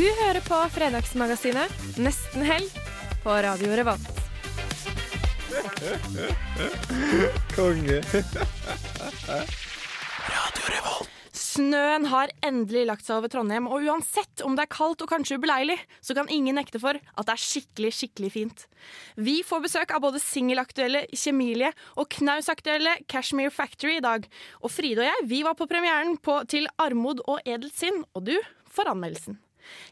Du hører på Fredagsmagasinet Nesten helg på Radio Revolt. Konge. Radio Revolt. Snøen har endelig lagt seg over Trondheim, og uansett om det er kaldt og kanskje ubeleilig, så kan ingen nekte for at det er skikkelig, skikkelig fint. Vi får besøk av både singelaktuelle Kjemilie og knausaktuelle Cashmere Factory i dag. Og Fride og jeg vi var på premieren på, til Armod og edelt sinn, og du får anmeldelsen.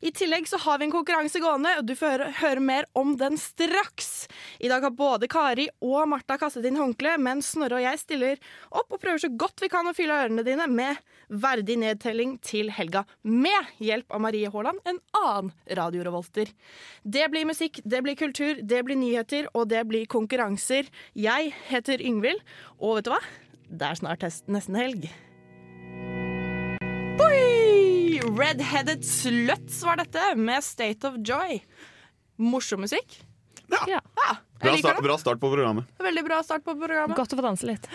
I tillegg så har vi en konkurranse gående, og du får høre, mer om den straks. I dag har både Kari og Martha kastet inn håndkle, mens Snorre og jeg stiller opp og prøver så godt vi kan å fylle ørene dine med verdig nedtelling til helga, med hjelp av Marie Haaland, en annen radiorevolter. Det blir musikk, det blir kultur, det blir nyheter, og det blir konkurranser. Jeg heter Yngvild, og vet du hva? Det er snart nesten helg. Red-Headed Sluts var dette, med State of Joy. Morsom musikk. Ja. Ja, jeg Bra, liker start, det. bra start på programmet. Veldig bra start på programmet. Godt å få danse litt.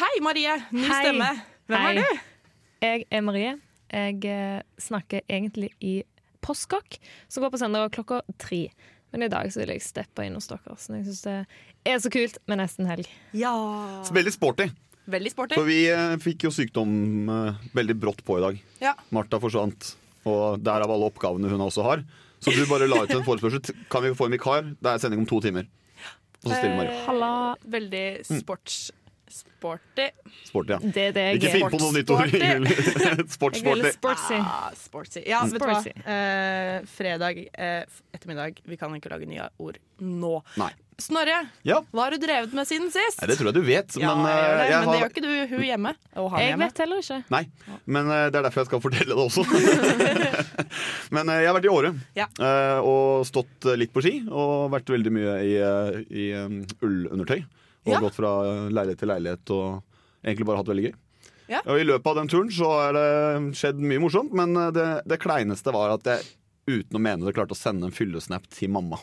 Hei, Marie. Ny Hei. stemme. Hvem Hei. er du? Jeg er Marie. Jeg eh, snakker egentlig i Postkokk, som går på søndag klokka tre. Men i dag så vil jeg steppe inn hos dere. Så jeg syns det er så kult med nesten helg. Ja. Så Veldig sporty. Veldig sporty. For vi eh, fikk jo sykdom eh, veldig brått på i dag. Ja. Martha forsvant, og derav alle oppgavene hun også har. Så du bare la ut en forespørsel. Kan vi få en vikar? Det er sending om to timer. Og så stiller Maria. Eh, Halla. Veldig sports... Sporty. Sporty, ja. Det er det jeg Ikke finn på noe nytt ord. Sporty. Jeg er Sportssporty. litt sportsy. Ah, sportsy. Ja, vet du hva? Sportsy. Eh, fredag eh, ettermiddag. Vi kan ikke lage nye ord nå. Nei. Snorre, Ja. hva har du drevet med siden sist? Nei, det tror jeg du vet. ja, men, jeg gjør eh, det, jeg men det gjør ikke du hun hjemme. Og han Jeg hjemme. vet heller ikke. Nei, men eh, det er derfor jeg skal fortelle det også. men eh, jeg har vært i Åre Ja. eh, og stått eh, litt på ski. Og vært veldig mye i, eh, i um, ullundertøy. Og Ja. gått fra eh, leilighet til leilighet og egentlig bare hatt det veldig gøy. Ja. Og I løpet av den turen så har det skjedd mye morsomt, men eh, det, det kleineste var at jeg uten å mene det klarte å sende en fyllesnap til mamma.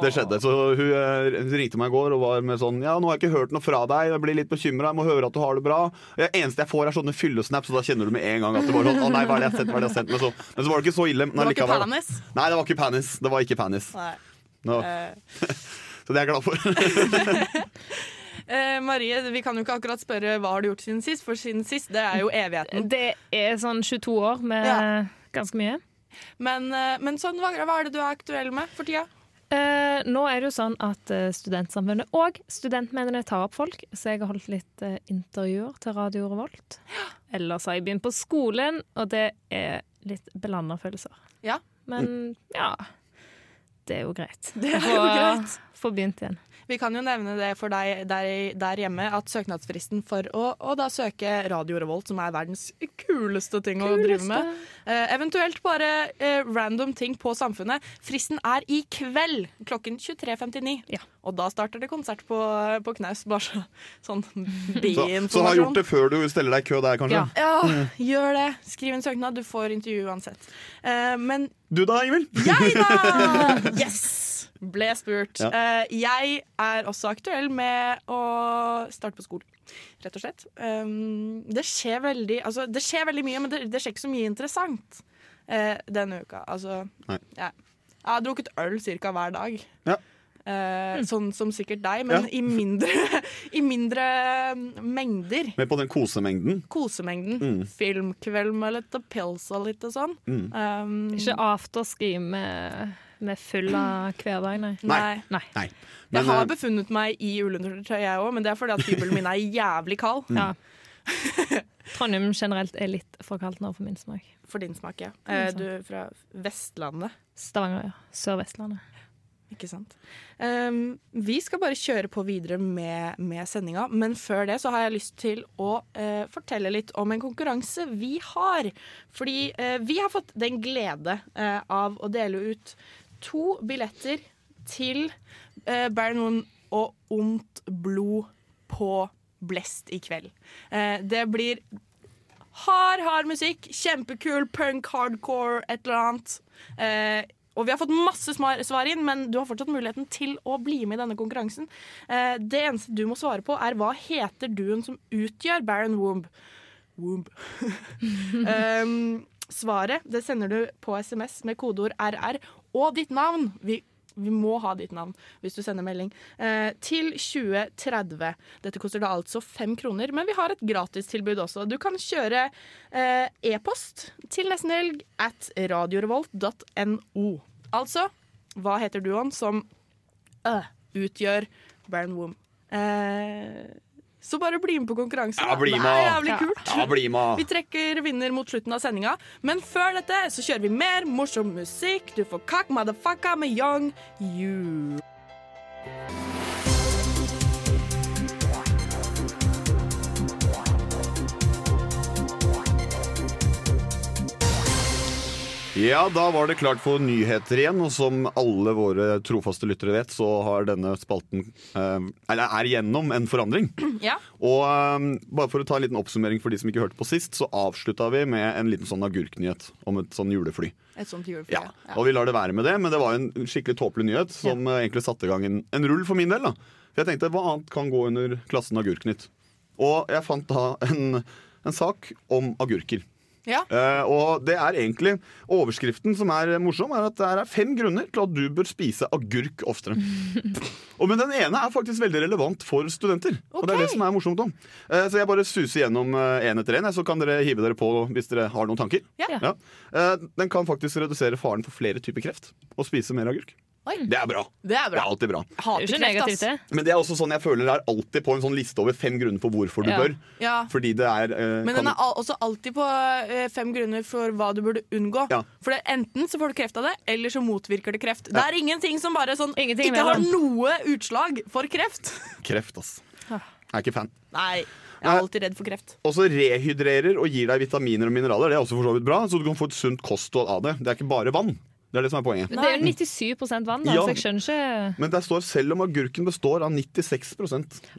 Det skjedde, så Hun eh, ringte meg i går og var med sånn Ja, nå har jeg ikke hørt noe fra deg, jeg blir litt bekymra, jeg må høre at du har det bra. Det eneste jeg får, er sånne fyllesnaps, så da kjenner du med en gang at det var sånn Å nei, hva er det jeg har sendt Hva er det jeg har sent? Men så, men så var det ikke så ille. Men Det var ikke panis. Nei, det var ikke panis. Det var ikke panis. Nei. Nå, Eh, så det er jeg glad for. eh, Marie, vi kan jo ikke akkurat spørre hva har du gjort siden sist, for siden sist det er jo evigheten. Det er sånn 22 år med Ja. ganske mye. Men, eh, men sånn, hva, hva er det du er aktuell med for tida? Eh, nå er det jo sånn at eh, Studentsamfunnet og studentmediene tar opp folk, så jeg har holdt litt eh, intervjuer til Radio Revolt. Ellers har jeg begynt på skolen, og det er litt blanda følelser. Ja. Men ja Det er jo greit. Det er jo greit. Få begynt igjen. Vi kan jo nevne det for deg der, der hjemme at søknadsfristen for å, å da søke Radio Revolt, som er verdens kuleste ting å drive med, eh, eventuelt bare eh, random ting på Samfunnet, fristen er i kveld klokken 23.59. Ja. Og da starter det konsert på, på Knaus. Bare så, sånn Så, B-informasjon. så ha gjort det før du steller deg i kø der, kanskje. Ja. Ja, gjør det. Skriv en søknad, du får intervju uansett. Eh, men Du da, Ingvild? jeg, da! Yes! Ble spurt. Ja. Eh, jeg er også aktuell med å starte på skolen, rett og slett. Um, det, skjer veldig, altså, det skjer veldig mye, men det, det skjer ikke så mye interessant eh, denne uka. Altså, ja. Jeg har drukket øl ca. hver dag. Ja. Eh, Sånn som sikkert deg, men Ja. i mindre, i mindre mm, mengder. Med på den kosemengden. Kosemengden. Mm. Filmkveld med litt pils og litt og sånn. Mm. Um, Ikke afterski med, med full av hver nei. nei. Nei. Nei. Men, Jeg har eh, befunnet meg i ullundertøy, jeg òg, men det er fordi at hybelen min er jævlig kald. Mm. Ja. Trondheim generelt er litt for kaldt nå for min smak. For din smak, ja. Mm, Eh, du er fra Vestlandet. Stavanger, ja. Sør-Vestlandet. Ikke sant. Um, vi skal bare kjøre på videre med, med sendinga, men før det så har jeg lyst til å uh, fortelle litt om en konkurranse vi har. Fordi uh, vi har fått den glede uh, av å dele ut to billetter til eh, Baron og Ondt blod på Blest i kveld. Eh, det blir hard, hard musikk. Kjempekul punk, hardcore, et eller annet. Eh, og vi har fått masse svar inn, men du har fortsatt muligheten til å bli med i denne konkurransen. Eh, det eneste du må svare på, er hva heter duen som utgjør Baron Womb? Womb. um, svaret det sender du på SMS med kodeord RR og ditt navn. Vi, vi må ha ditt navn hvis du sender melding. Eh, til 2030. Dette koster da altså fem kroner, men vi har et gratistilbud også. Du kan kjøre eh, e-post til nesten helg at radiorevolt.no. Altså, hva heter duoen som øh, utgjør Baron Womb? Eh, så bare bli med på konkurransen. Ja, bli Det er jævlig kult. Ja, bli med. Vi trekker vinner mot slutten av sendinga, men før dette så kjører vi mer morsom musikk. Du får kak, Motherfucka med Young You. Ja, da var det klart for nyheter igjen, og som alle våre trofaste lyttere vet, så har denne spalten eh, Eller er gjennom en forandring. Ja. Og eh, bare for å ta en liten oppsummering for de som ikke hørte på sist, så avslutta vi med en liten sånn agurknyhet om et sånn julefly. Et sånt julefly. Ja, Og vi lar det være med det, men det var en skikkelig tåpelig nyhet som ja. egentlig satte i gang en, en rull for min del. da. For jeg tenkte, hva annet kan gå under klassen Agurknytt? Og jeg fant da en, en sak om agurker. Ja. Uh, og det er egentlig overskriften som er morsom, er at det er fem grunner til at du bør spise agurk oftere. og Men den ene er faktisk veldig relevant for studenter. Og det er det som er morsomt om. Uh, så jeg bare suser gjennom én etter én, så kan dere hive dere på hvis dere har noen tanker. Ja. Ja. Uh, den kan faktisk redusere faren for flere typer kreft å spise mer agurk. Oi. Det er bra. Det er Det er alltid bra. Hater kreft, negativt, ass. Men det er også sånn jeg føler det er alltid på en sånn liste over fem grunner for hvorfor du Ja. bør. Ja. Fordi det er eh, Men den er al også alltid på eh, fem grunner for hva du burde unngå. Ja. For det, enten så får du kreft av det, eller så motvirker det kreft. Det er ingenting som bare sånn Ingenting ikke har noe utslag for kreft. kreft, ass. Jeg er ikke fan. Nei, jeg er alltid redd for kreft. Også rehydrerer og gir deg vitaminer og mineraler. Det er også for så vidt bra, så du kan få et sunt kosthold av det. Det er ikke bare vann. Det er det som er poenget. Det er jo 97 vann, da, Ja. så jeg skjønner ikke Men der står selv om agurken består av 96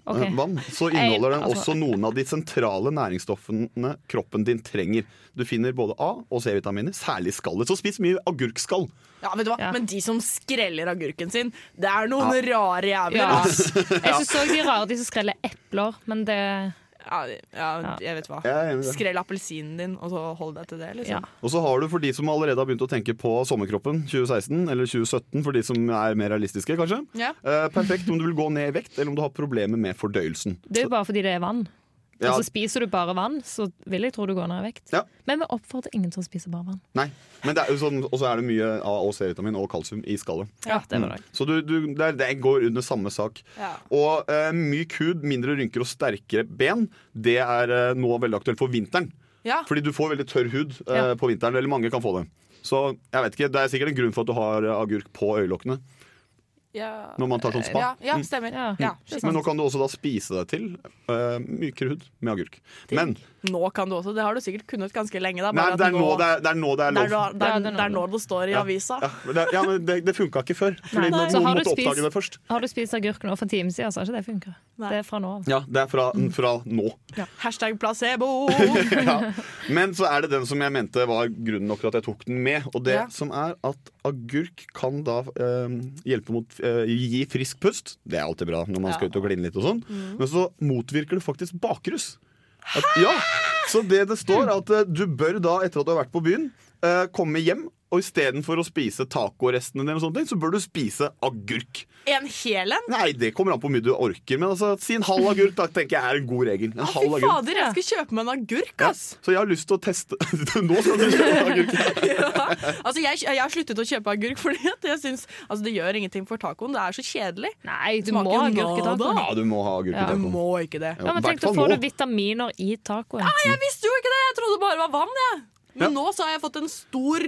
okay. vann, så inneholder den altså- også noen av de sentrale næringsstoffene kroppen din trenger. Du finner både A- og C-vitaminer, særlig skallet. Så spis mye agurkskall. Ja, vet du hva? Ja. Men de som skreller agurken sin, det er noen rare jævler. Ja. Jeg syns òg de rare de som skreller epler, men det Ja, ja, jeg vet hva. Skrell appelsinen din, og så hold deg til det. liksom. Ja. Og så har du for de som allerede har begynt å tenke på sommerkroppen 2016 eller 2017, for de som er mer realistiske, kanskje. Ja. Eh, perfekt om du vil gå ned i vekt, eller om du har problemer med fordøyelsen. Det er jo bare fordi det er vann. Ja. Og så spiser du bare vann, så vil jeg tro du går ned i vekt. Ja. Men vi oppfordrer ingen til å spise bare vann. Nei, men det er jo sånn, Og så er det mye A- og C-vitamin og kalsium i skallet. Ja, det var det. Så du, du, det, det går under samme sak. Ja. Og eh, myk hud, mindre rynker og sterkere ben, det er eh, nå veldig aktuelt for vinteren. Ja. Fordi du får veldig tørr hud eh, Ja. på vinteren. Eller mange kan få det. Så jeg vet ikke, det er sikkert en grunn for at du har eh, agurk på øyelokkene Ja. når man tar sånn spa. Ja, ja, stemmer. Ja. Ja. Men nå kan du også da spise deg til uh, mykere hud med agurk. Men Nå kan du også. Det har du sikkert kunnet ganske lenge. Da, nei, det, er nå det, er, det er nå det er det er, lov. nå- det, er, Ja, det er nå det er nå det står i Ja. avisa. Ja, men det, ja, det, det funka ikke før. Fordi Nei. noen Så måtte spist- oppdage det først. Har du spist agurk nå for en time siden, så har ikke det funka. Nei. Det er fra nå av. Ja, det er fra, fra nå. Hashtag placebo. ja. Men så er det den som jeg mente var grunnen nok til at jeg tok den med. Og det Ja. som er at agurk kan da eh, hjelpe mot eh, gi frisk pust. Det er alltid bra når man skal ut og kline litt og sånn. Men så motvirker det faktisk bakrus. At, ja, Så det det står, er at eh, du bør da, etter at du har vært på byen, eh, komme hjem. Og istedenfor å spise tacorestene dine, og sånne ting, så bør du spise agurk. En hel en? Nei, det kommer an på hvor mye du orker. Men altså, si en halv agurk da, tenker jeg er en god regel. En Fy halv agurk. fader, jeg skal kjøpe meg en agurk, Ja, ass! så jeg har lyst til å teste Nå skal du kjøpe agurk. Ja. Altså, jeg, jeg har sluttet å kjøpe agurk fordi at jeg synes, altså, det gjør ingenting for tacoen. Det er så kjedelig. Nei, du Smaker må ha agurk i tacoen. Ja, du må ha agurk i Ja. Du må ikke det. Ja, Ja, men tenk, da får du vitaminer i tacoen. Jeg visste jo ikke det! Jeg trodde det var vann. Jeg. Men Ja. nå så har jeg fått en stor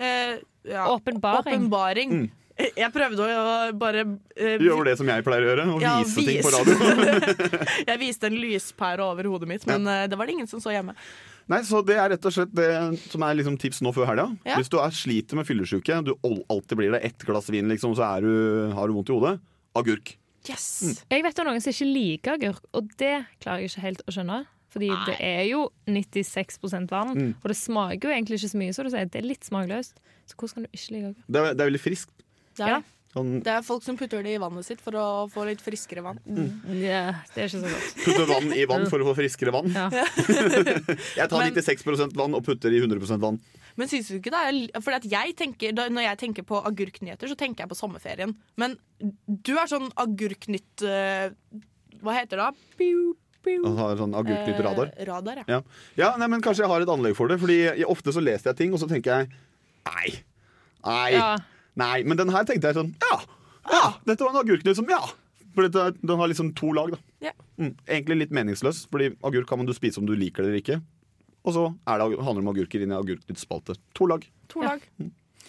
eh, ja, Åpenbaring. åpenbaring. Mm. Jeg prøvde å bare eh, Gjør det som jeg pleier å gjøre, å Ja, vise ting på radio. Jeg viste en lyspære over hodet mitt, men eh, det var det ingen som så hjemme. Nei, så Det er rett og slett det som er liksom tips nå før helga. Ja. Hvis du er sliter med fyllesyke, du alltid blir det ett glass vin, liksom, så er du, har du vondt i hodet, agurk. Yes! Jeg vet om noen som ikke liker agurk, og det klarer jeg ikke helt å skjønne. Fordi det er jo 96 vann, Mm. og det smaker jo egentlig ikke så mye. Så du sier det er litt smakløst. Så hvordan kan du ikke like? Det er, det er veldig friskt. Det Ja. Sånn, det er folk som putter det i vannet sitt for å få litt friskere vann. Ja, det er ikke så godt. Putter vann i vann for å få friskere vann. Ja. Jeg tar Men- 96% vann og putter i 100% vann. Men syns du ikke det er For at jeg tenker, da, når jeg tenker på agurknyheter, så tenker jeg på sommerferien. Men du er sånn agurknytt Uh, Hva heter det? Piu, Og har sånn agurknytt-radar. Eh, radar, ja. Ja, ja nei, men Kanskje jeg har et anlegg for det. Fordi jeg, Ofte så leser jeg ting, og så tenker jeg Nei. Nei. Ja. nei. Men den her tenkte jeg sånn Ja! ja dette var en agurknytt som Ja! For dette, den har liksom to lag. da Ja. mm, Egentlig litt meningsløs, fordi agurk kan man du spise om du liker det eller ikke. Og så det, handler det om agurker inn i agurknyttspalte. To lag. To lag.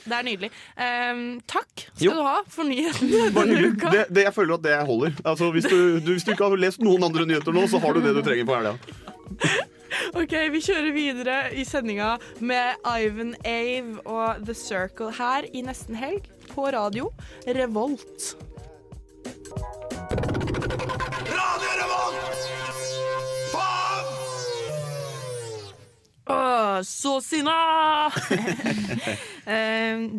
Det er nydelig. Um, takk skal Jo. du ha for nyhetene denne uka. Det, det, jeg føler at det holder. Altså, hvis, du, du, hvis du ikke har lest noen andre nyheter nå, så har du det du trenger på helga. Ok, Vi kjører videre i sendinga med Ivan Ave og The Circle her i nesten helg på radio Revolt. Åh, så sinna!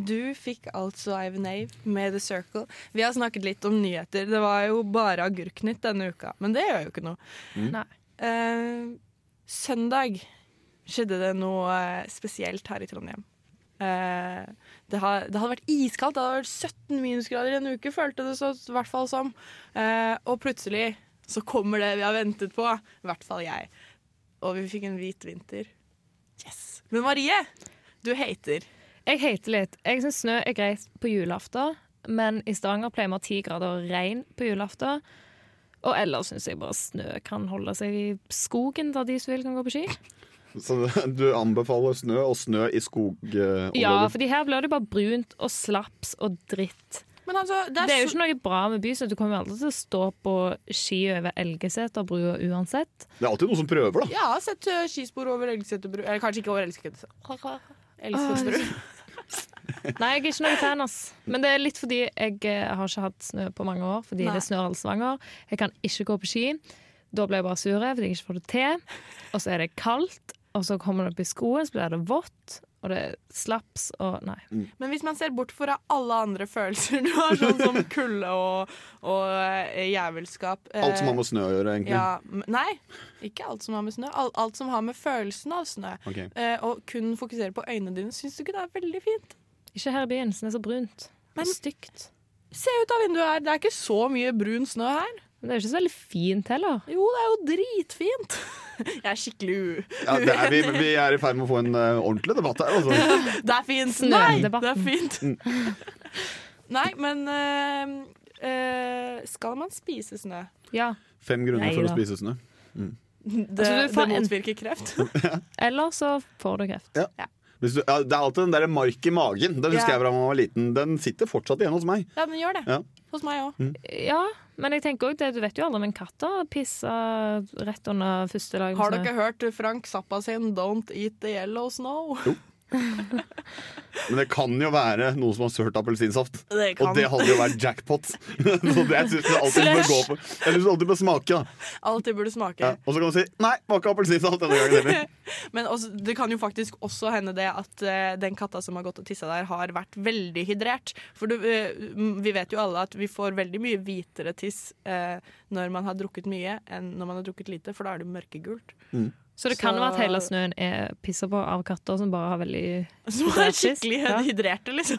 Du fikk altså Ivan Ave med The Circle. Vi har snakket litt om nyheter. Det var jo bare Agurknytt denne uka, men det gjør jo ikke noe. Nei. Eh, søndag skjedde det noe eh, spesielt her i Trondheim. Eh, det, har, det hadde vært iskaldt. Det hadde vært 17 minusgrader i en uke, følte det så, i hvert fall som. Eh, og plutselig så kommer det vi har ventet på. I hvert fall jeg. Og vi fikk en hvit vinter. Yes. Men Marie, du hater. Jeg hater litt. Jeg syns snø er greit på julaften, men i Stavanger pleier vi å ha ti grader og regn på julaften. Og ellers syns jeg bare snø kan holde seg i skogen, der de som vil kan gå på ski. Så du anbefaler snø og snø i skogområder? Ja, for her blir det bare brunt og slaps og dritt. Men altså, det er, Det er jo ikke noe bra med by, så du kommer jo aldri til å stå på ski over Elgeseterbrua uansett. Det er alltid noen som prøver, da. Jeg har sett eh, skispor over Elgeseterbrua. Eller kanskje ikke over Elgeseterbrua. Elgseterbru. Nei, jeg er ikke noen fan, ass. Men det er litt fordi jeg eh, har ikke hatt snø på mange år, fordi Nei. det snør alle svanger Jeg kan ikke gå på ski. Da blir jeg bare sur fordi jeg ikke får det til. Og så er det kaldt, og så kommer det opp i skoen, så blir det vått. Og det er slaps og Nei. Men hvis man ser bort fra alle andre følelser du har, sånn som kulde og, og eh, jævelskap eh, Alt som har med snø å gjøre, egentlig. ja, Nei, ikke alt som har med snø. Alt, alt som har med følelsen av snø. Okay. Eh, og kun fokusere på øynene dine. Syns du ikke det er veldig fint? Ikke her i byen, så det er så brunt. Men- og stygt. Se ut av vinduet her. Det er ikke så mye brun snø her. Men det er jo ikke så veldig fint heller. Jo, det er jo dritfint. Jeg er skikkelig u... Ja, det er, vi, vi er i ferd med å få en uh, ordentlig debatt her. Altså. Det er fint! Nei, det er fint. Nei, men uh, uh, skal man spise snø? Ja. Fem grunner Nei for å spise snø. Det, Altså, det motvirker kreft. Eller så får du kreft. Hvis du, ja, det er alltid den der mark i magen. Den husker Ja. jeg fra da jeg var liten. Den sitter fortsatt igjen hos meg. Ja, den gjør det. Ja. Hos meg òg. Ja, men jeg tenker også du vet jo aldri, om en katt har pissa rett under første lag. Har dere hørt Frank Zappa sin 'Don't eat the yellow snow'? Men det kan jo være noen som har sølt appelsinsaft. Det. Og det hadde jo vært jackpot. Så det syns jeg alltid bør gå for. Jeg syns alltid bør smake. Da. Alltid burde smake. Ja. Og så kan du si 'nei, det var ikke appelsinsaft denne gangen heller'. Men også, det kan jo faktisk også hende det at uh, den katta som har gått og tissa der, har vært veldig hydrert. For du, uh, vi vet jo alle at vi får veldig mye hvitere tiss uh, når man har drukket mye, enn når man har drukket lite, for da er det mørkegult. Så det kan Så- være at hele snøen er pissa på av katter som bare har veldig Som er skikkelig hydrerte, liksom.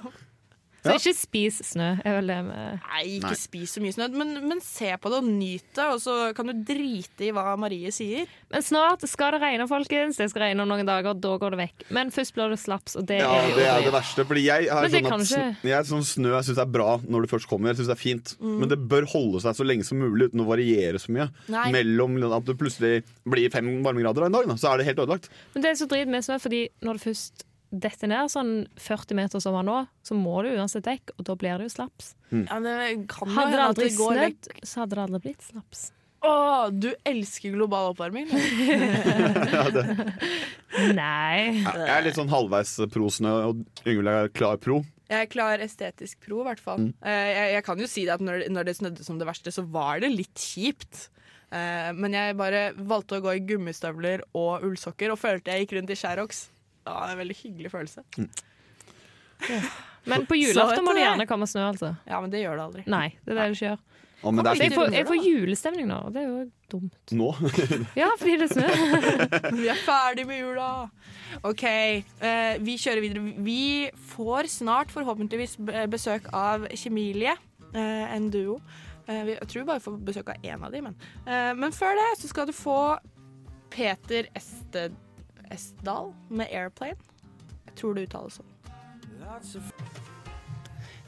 Så ikke spis snø, er vel det med Nei, ikke Nei. spis så mye snø, men, men se på det og nyt det, og så kan du drite i hva Marie sier. Men snart skal det regne, folkens. Det skal regne om noen dager, da går det vekk. Men først blir det slaps, og det Ja, er jo det er det verste. Fordi jeg har sånn at ikke- sn- jeg, sånn snø jeg syns er bra når det først kommer. Jeg synes det er fint Men det bør holde seg så lenge som mulig uten å variere så mye. Nei. Mellom at det plutselig blir fem varmegrader en dag, da, så er det helt ødelagt. Men det er så drit med snø, fordi når det først detter ned sånn 40 meter som var nå, så må du uansett dekk, og da blir det jo slaps. Ja, det kan Hadde det aldri det snødd, så hadde det aldri blitt slaps. Å, du elsker global oppvarming. Nei. Jeg er litt sånn halvveis pro-snø, og Yngvild er klar pro. Jeg er klar estetisk pro, i hvert fall. Mm. Jeg, jeg kan jo si det at når, når det snødde som det verste, så var det litt kjipt. Eh, Men jeg bare valgte å gå i gummistøvler og ullsokker og følte jeg gikk rundt i Sherrox. Ja, det er en veldig hyggelig følelse. Men på julaften må det gjerne komme snø, altså. Ja, men det gjør det aldri. Nei, det er det det ikke gjør. Oh, men det er Jeg får, jeg får julestemning nå, og det er jo dumt. nå. Ja, fordi det snør. snø. Vi er ferdig med jula! OK, eh, vi kjører videre. Vi får snart forhåpentligvis besøk av Kjemilie, eh, en duo. Eh, jeg tror vi bare får besøk av én av dem, men. Eh, men før det så skal du få Peter Ested, Estdal med 'Airplane'. Jeg tror det uttales sånn.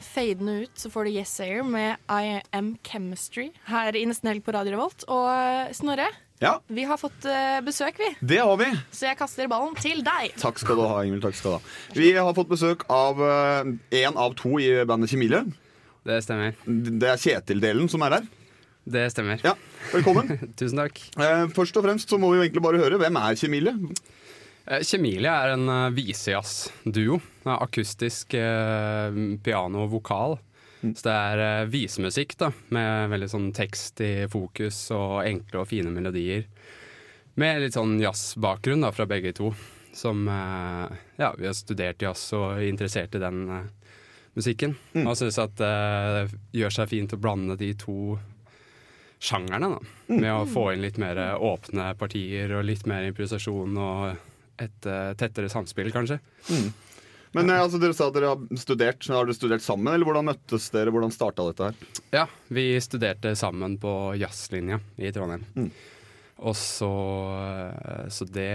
Fadende ut så får du Yes Air med I Am Chemistry her i Nesten Helg på Radio Revolt. Og eh, Snorre, Ja, vi har fått eh, besøk, vi. det har vi. Så jeg kaster ballen til deg. Takk skal du ha, Ingvild. Takk skal du ha. Vi har fått besøk av én av to i bandet Kjemilie. Det stemmer. Det er Kjetil-delen som er her. Det stemmer. Ja, Velkommen. Tusen takk. Eh, Først og fremst så må vi jo egentlig bare høre hvem er Kjemilie. Eh, Kjemilie er en uh, visejazz-duo. Akustisk eh, piano og vokal. Så det er eh, visemusikk da, med veldig sånn tekst i fokus og enkle og fine melodier. Med litt sånn jazzbakgrunn da, fra begge to. Som Ja, vi har studert jazz og er interessert i den musikken. musikken. Og syns at det gjør seg fint å blande de to sjangerne, da. Med å få inn litt mer åpne partier og litt mer improvisasjon og et eh, tettere samspill, kanskje. Men eh, altså, Dere sa at dere har studert. Har dere studert sammen, eller hvordan møttes dere? Hvordan starta dette her? Ja, vi studerte sammen på jazzlinja i Trondheim. Og så eh, Så det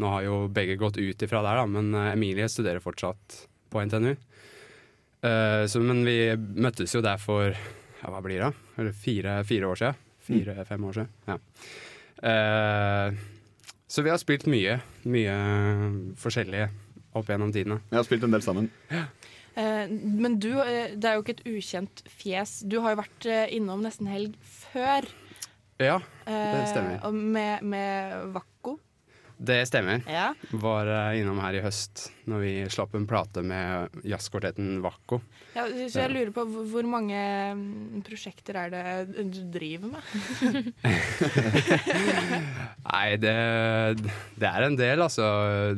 Nå har jo begge gått ut ifra der, da, men Emilie studerer fortsatt på NTNU. Uh, så, men vi møttes jo der for ja, hva blir det? Eller fire, fire år siden. Fire-fem år siden. Ja. Eh, så vi har spilt mye. Mye forskjellige opp gjennom tidene. Jeg har spilt en del sammen. Eh, men du, eh, det er jo ikke et ukjent fjes. Du har jo vært eh, innom Nesten Helg før. Ja, eh, Det stemmer. Med, med Vakko. Det stemmer. Ja. Var eh, innom her i høst når vi slapp en plate med jazzkvartetten Vakko. Ja, så jeg lurer på hvor, mange mm, prosjekter er det du driver med? Nei, det, det er en del, altså.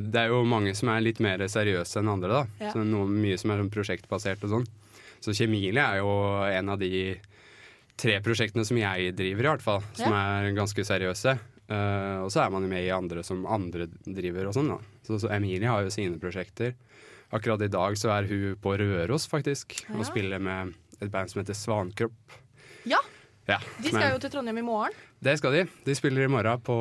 Det er jo mange som er litt mer seriøse enn andre, da. Ja. Så noe, mye som er sånn prosjektbasert og sånn. Så Kjemilie er jo en av de tre prosjektene som jeg driver, i hvert fall. Som er ganske seriøse. Eh, og så er man jo med i andre som andre driver og sånn, da. Så, så Emilie har jo sine prosjekter. Akkurat i dag så er hun på Røros, faktisk, og spiller med et band som heter Svankropp. Ja, Ja, de skal men, jo til Trondheim i morgen. Det skal de. De spiller i morgen på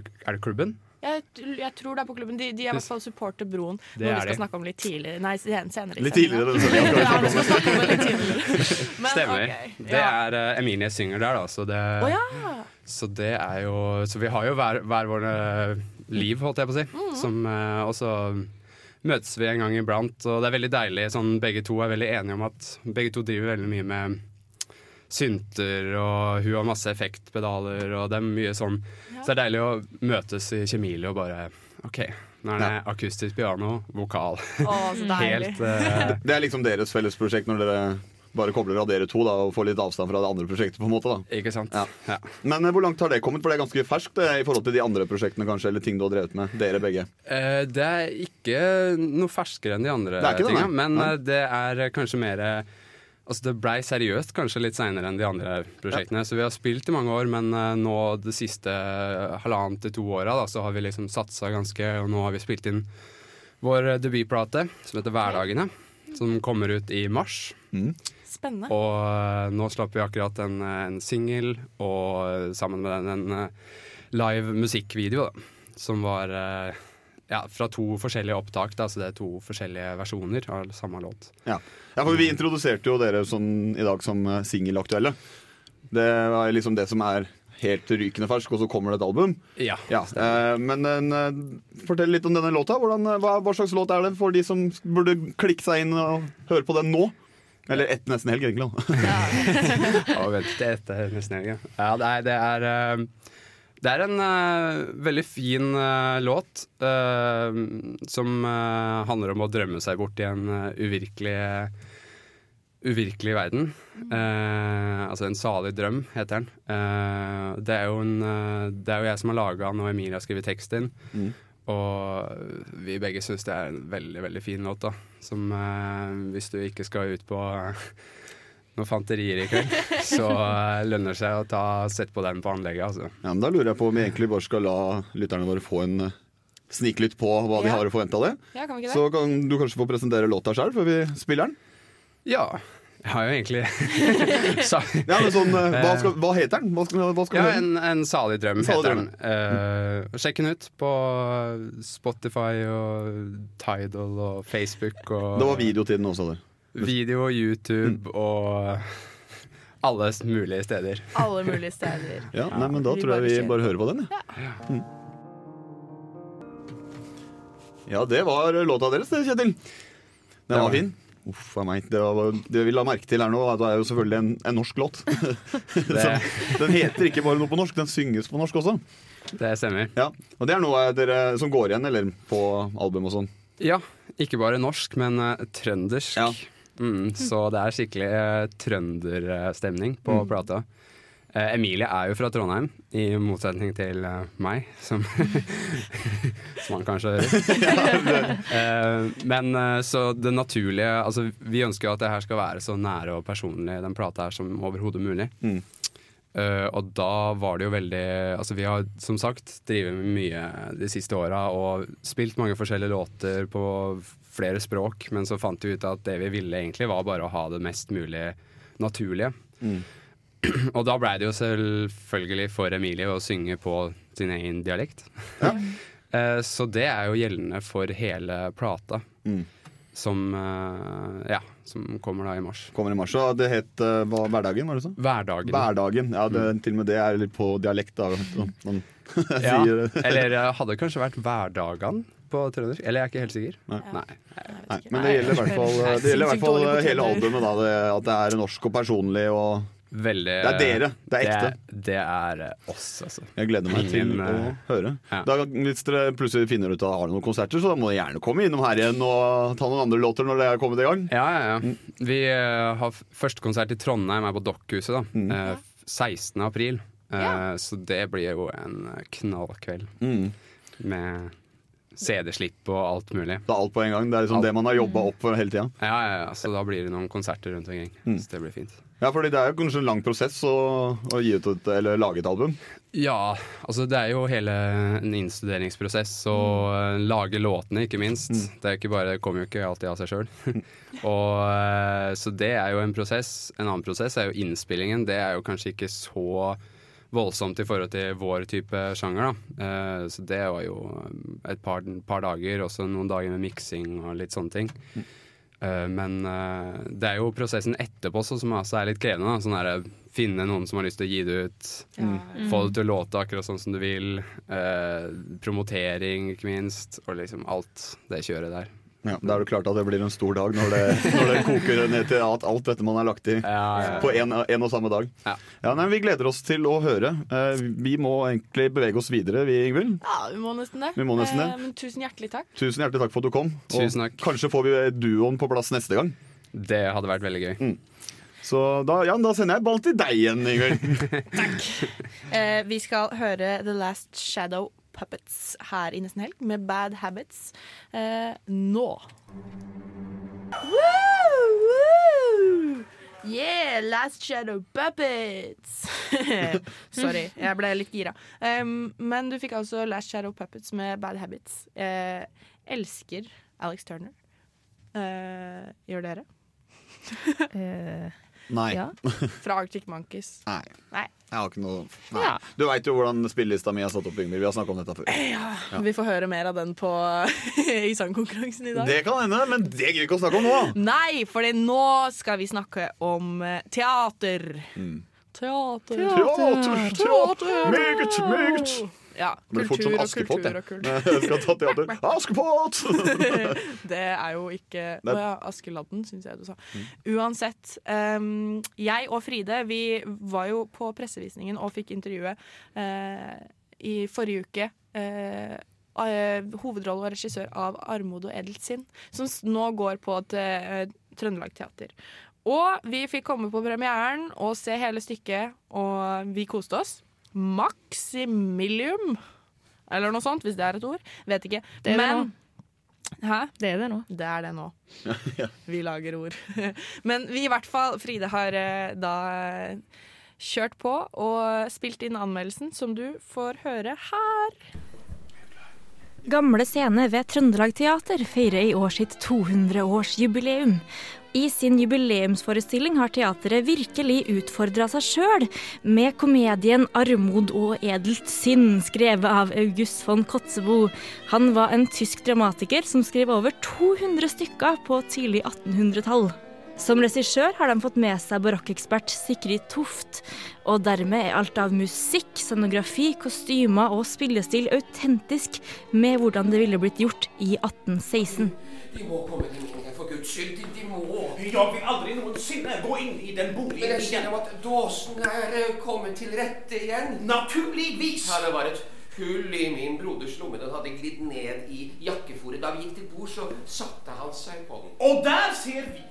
Er det klubben? Jeg, jeg tror det er på klubben. De, de er i hvert fall supporter Broen. Det Noe vi skal de. snakke om litt tidligere. Nei, sen- senere. Litt tidligere. Ja, vi skal snakke om det litt tidligere. Men, Stemmer. Det er uh, Emilie synger der, da. Så det, oh, ja. Så det er jo Så vi har jo hver, hver våre liv, holdt jeg på å si. Mm. Som, eh, og så møtes vi en gang iblant, og det er veldig deilig. Sånn, begge to er veldig enige om at begge to driver veldig mye med synter, og hun har masse effektpedaler, og det er mye sånn. Så det er deilig å møtes i Kjemilie og bare OK, nå er det akustisk piano, vokal. Å. Helt uh... Det er liksom deres felles prosjekt når dere bare kobler av dere to da, og får litt avstand fra det andre prosjektet. på en måte da. Ikke sant? Ja. Ja. Men eh, hvor langt har det kommet? For det er ganske ferskt eh, i forhold til de andre prosjektene kanskje, eller ting du har drevet med. Dere begge. Eh, det er ikke noe ferskere enn de andre Det er ikke det, tinga, men Nei. eh, det er kanskje mer Altså Det blei seriøst kanskje litt seinere enn de andre prosjektene. Så vi har spilt i mange år, men nå det siste halvannet til to åra da, så har vi liksom satsa ganske, og nå har vi spilt inn vår debutplate som heter Hverdagene. Som kommer ut i mars. Spennende. Og eh, nå slapp vi akkurat en, eh, en singel, og eh, sammen med den en live musikkvideo, da. Som var ja, fra to forskjellige opptak, da, så det er to forskjellige versjoner av samme låt. Ja. ja, for Vi introduserte jo dere sånn i dag som singelaktuelle. Det var liksom det som er helt rykende fersk, og så kommer det et album. Ja. Ja, Men eh, fortell litt om denne låta. Hvordan, hva, hva slags låt er det for de som burde klikke seg inn og høre på den nå? Eller ett nesten helg, egentlig. ja, Og vent til etter nesten helg. ja. Det er, det er, eh, det er en uh, veldig fin uh, låt uh, som handler om å drømme seg bort i en uvirkelig Uvirkelig verden. Eh, altså En salig drøm, heter den. Eh, det, er jo en, det er jo jeg som har laga den, og Emilie har skrevet teksten. Mm. Og vi begge syns det er en veldig veldig fin låt. da Som eh, hvis du ikke skal ut på eh, noen fanterier i kveld, så eh, lønner det seg å ta sette på den på anlegget. Altså. Ja, men Da lurer jeg på om vi egentlig bare skal la lytterne våre få en eh, sniklytt på hva de Ja. har å forvente av det. Ja, kan vi ikke det? Så kan du kanskje få presentere låta sjøl før vi spiller den. Ja, jeg har jo egentlig sa, Ja, men sånn, eh, hva, skal, hva heter den? Hva skal, hva skal Ja, en, en salig drøm Salig heter den. Uh, sjekk den ut på Spotify og Tidal og Facebook. Og Det var videotiden også. Der. video, YouTube og alle mulige steder. Alle mulige steder. Ja, nei, men Da vi tror jeg vi bare hører på den. Ja, mm. ja det var låta deres, Kjetil. Den var- fin. Uff a meg. Det, var, det vi la merke til her nå, at det er jo selvfølgelig en, en norsk låt. Den heter ikke bare noe på norsk, den synges på norsk også. Det stemmer. Ja, Og det er noe dere som går igjen eller på album og sånn. Ja, ikke bare norsk, men uh, trøndersk. Ja. Mm, så det er skikkelig uh, trønderstemning på Mm. plata. Eh, Emilie er jo fra Trondheim, i motsetning til uh, meg, som, som han kanskje hører. uh, men så det naturlige Altså, vi ønsker jo at det her skal være så nære og personlig, den plata her, som overhodet mulig. Mm. Og da var det jo veldig Altså Vi har som sagt drevet med mye de siste åra og spilt mange forskjellige låter på flere språk, men så fant vi ut at det vi ville egentlig var bare å ha det mest mulig naturlige. Mm. Og da blei det jo selvfølgelig for Emilie å synge på sin egen dialekt. Eh, så det er jo gjeldende for hele plata, Mm. som uh, Ja, som kommer da i mars. Kommer i mars. Og det het uh, hva, Hverdagen, var det sånn? Hverdagen. Hverdagen. Ja, det, til og med det er litt på dialekt. da så Ja, eller hadde det kanskje vært hverdagen på trøndersk? Eller jeg er ikke helt sikker. Nei. Nei. Nei, men det gjelder i hvert fall, det gjelder i hvert fall hele albumet. Da, det, at det er norsk og personlig. Og Veldig Det er dere. Det er ekte. Det, det er eh, oss, altså. jeg gleder meg til Ingen, å eh, høre. ja. Da, hvis dere plutselig finner ut at dere har noen konserter, så da må dere gjerne komme innom her igjen og ta noen andre låter når det er kommet i gang. Ja, ja, ja. Vi eh, har første konsert i Trondheim, er på Dokkhuset, da. Mm. Eh, 16. april. Eh, Ja. Så det blir jo en eh, knallkveld Mm. med CD-slipp og alt mulig. Det er alt på en gang. Det er liksom Alt. det man har jobba opp for hele tida. Ja, ja, ja. Så da blir det noen konserter rundt omkring. Mm. Så det blir fint. Ja, fordi det er jo kanskje en lang prosess å, å gi ut et, eller lage et album. Ja, altså det er jo hele en innstuderingsprosess og mm. lage låtene, ikke minst. Det, er ikke bare, det kommer jo ikke alltid av seg sjøl. så det er jo en prosess. En annen prosess er jo innspillingen. Det er jo kanskje ikke så voldsomt i forhold til vår type sjanger. Da. Eh, så det var jo et par, par dager, også noen dager med miksing og litt sånne ting. Eh, men eh, det er jo prosessen etterpå også, som også er litt krevende. Da. Sånn der, finne noen som har lyst til å gi det ut. Få det til å låte akkurat sånn som du vil. Eh, promotering, ikke minst. Og liksom alt det kjøret der. Ja, Da er det klart at det blir en stor dag når det, når det koker ned til at alt dette man har lagt i Ja, ja. på en, en og samme dag. Ja. nei, Vi gleder oss til å høre. Eh, vi må egentlig bevege oss videre, vi, Ingvild. Ja, vi må nesten det. Vi må nesten det. Eh, men tusen hjertelig takk. Tusen hjertelig takk for at du kom. Tusen takk. kanskje får vi duoen på plass neste gang. Det hadde vært veldig gøy. Så da, ja, da sender jeg ball til deg igjen, Ingvild. Eh, vi skal høre The Last Shadow Puppets her i Nesten Helg med Bad Habits eh, nå. Woo, woo! Yeah, Last Shadow Puppets! Sorry, jeg ble litt gira. Um, men du fikk altså Last Shadow Puppets med Bad Habits. Eh, elsker Alex Turner. Eh, gjør dere? Eh, Nei. ja. Fra Arctic Monkeys. Nei. Nei. Jeg har ikke noe. Ja. Du veit jo hvordan spillelista mi er satt opp, Ingvild. Vi har snakka om dette før. Ja, Vi får høre mer av den på, i sangkonkurransen i dag. Det kan hende, men det gidder vi ikke å snakke om nå. Nei, for nå skal vi snakke om eh, teater. Mm. Teater. Teater, teater, meget, meget. Ja, blir fort kultur sånn Askepott, kultur jeg. kultur. Jeg skal ta teater. Askepott! Det er jo ikke Å ja, Askeladden, syns jeg du sa. Mm. Uansett. Um, jeg og Fride vi var jo på pressevisningen og fikk intervjuet uh, i forrige uke. Uh, eh, hovedrolle og regissør av 'Armod og edelt sinn', som nå går på et eh, Trøndelag Teater. Og vi fikk komme på premieren og se hele stykket, og vi koste oss. Maximilium, eller noe sånt, hvis det er et ord. Vet ikke. Det er det Men Hæ? Det er det nå. Det er det nå. Vi lager ord. Men vi i hvert fall, Fride har eh, da eh, kjørt på og spilt inn anmeldelsen, som du får høre her. Gamle Scene ved Trøndelag Teater feirer i år sitt 200-årsjubileum. I sin jubileumsforestilling har teatret virkelig utfordra seg sjøl, med komedien 'Armod og edelt sinn', skrevet av August von Kotzebo. Han var en tysk dramatiker som skrev over 200 stykker på tidlig 1800-tall. Som regissør har de fått med seg barokkekspert Sikrid Toft, og dermed er alt av musikk, scenografi, kostymer og spillestil autentisk med hvordan det ville blitt gjort i 1816. De må komme til meg, for guds skyld. De, de må. Jeg vil aldri noensinne gå inn i den boligen Men boligen jeg jo at dåsen er eh, kommet til rette igjen. Naturligvis! Her det var et hull i min broders lomme. Den hadde glidd ned i jakkeforet. Da vi gikk til bord, så satte han seg på den. Og der ser vi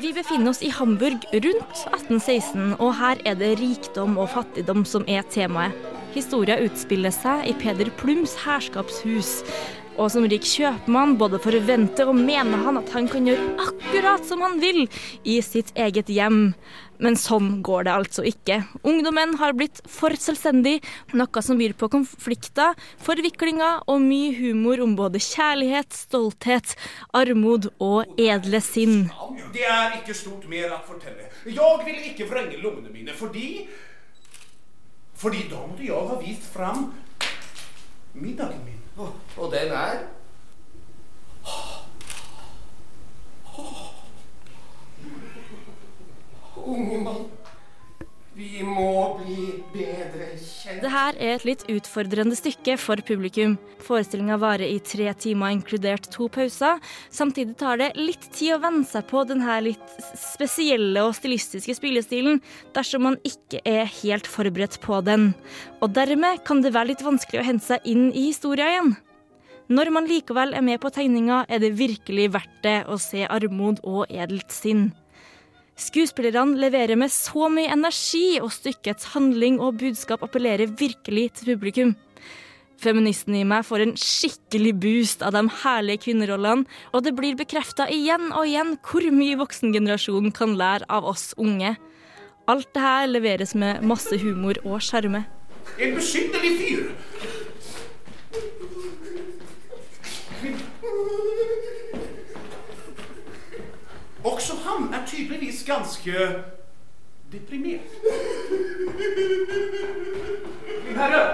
Vi befinner oss i Hamburg rundt 1816, og her er det rikdom og fattigdom som er temaet. Historia utspiller seg i Peder Plums herskapshus. Og som rik kjøpmann både forventer og mener han at han kan gjøre akkurat som han vil i sitt eget hjem. Men sånn går det altså ikke. Ungdommen har blitt for selvstendig, noe som byr på konflikter, forviklinger og mye humor om både kjærlighet, stolthet, armod og edle sinn. Det er ikke stort mer å fortelle. Jeg ville ikke vrenge lommene mine fordi Fordi da måtte jeg ha vist fram middagen min. Og, og den er Unge mann, vi må bli bedre kjent. Det her er et litt utfordrende stykke for publikum. Forestillinga varer i tre timer, inkludert to pauser. Samtidig tar det litt tid å venne seg på denne litt spesielle og stilistiske spillestilen, dersom man ikke er helt forberedt på den. Og dermed kan det være litt vanskelig å hente seg inn i historia igjen. Når man likevel er med på tegninga, er det virkelig verdt det å se armod og edelt sinn. Skuespillerne leverer med så mye energi, og stykkets handling og budskap appellerer virkelig til publikum. Feministen i meg får en skikkelig boost av de herlige kvinnerollene, og det blir bekrefta igjen og igjen hvor mye voksengenerasjonen kan lære av oss unge. Alt det her leveres med masse humor og sjarme. En besynderlig fyr. Også han er tydeligvis ganske deprimert. Min herre,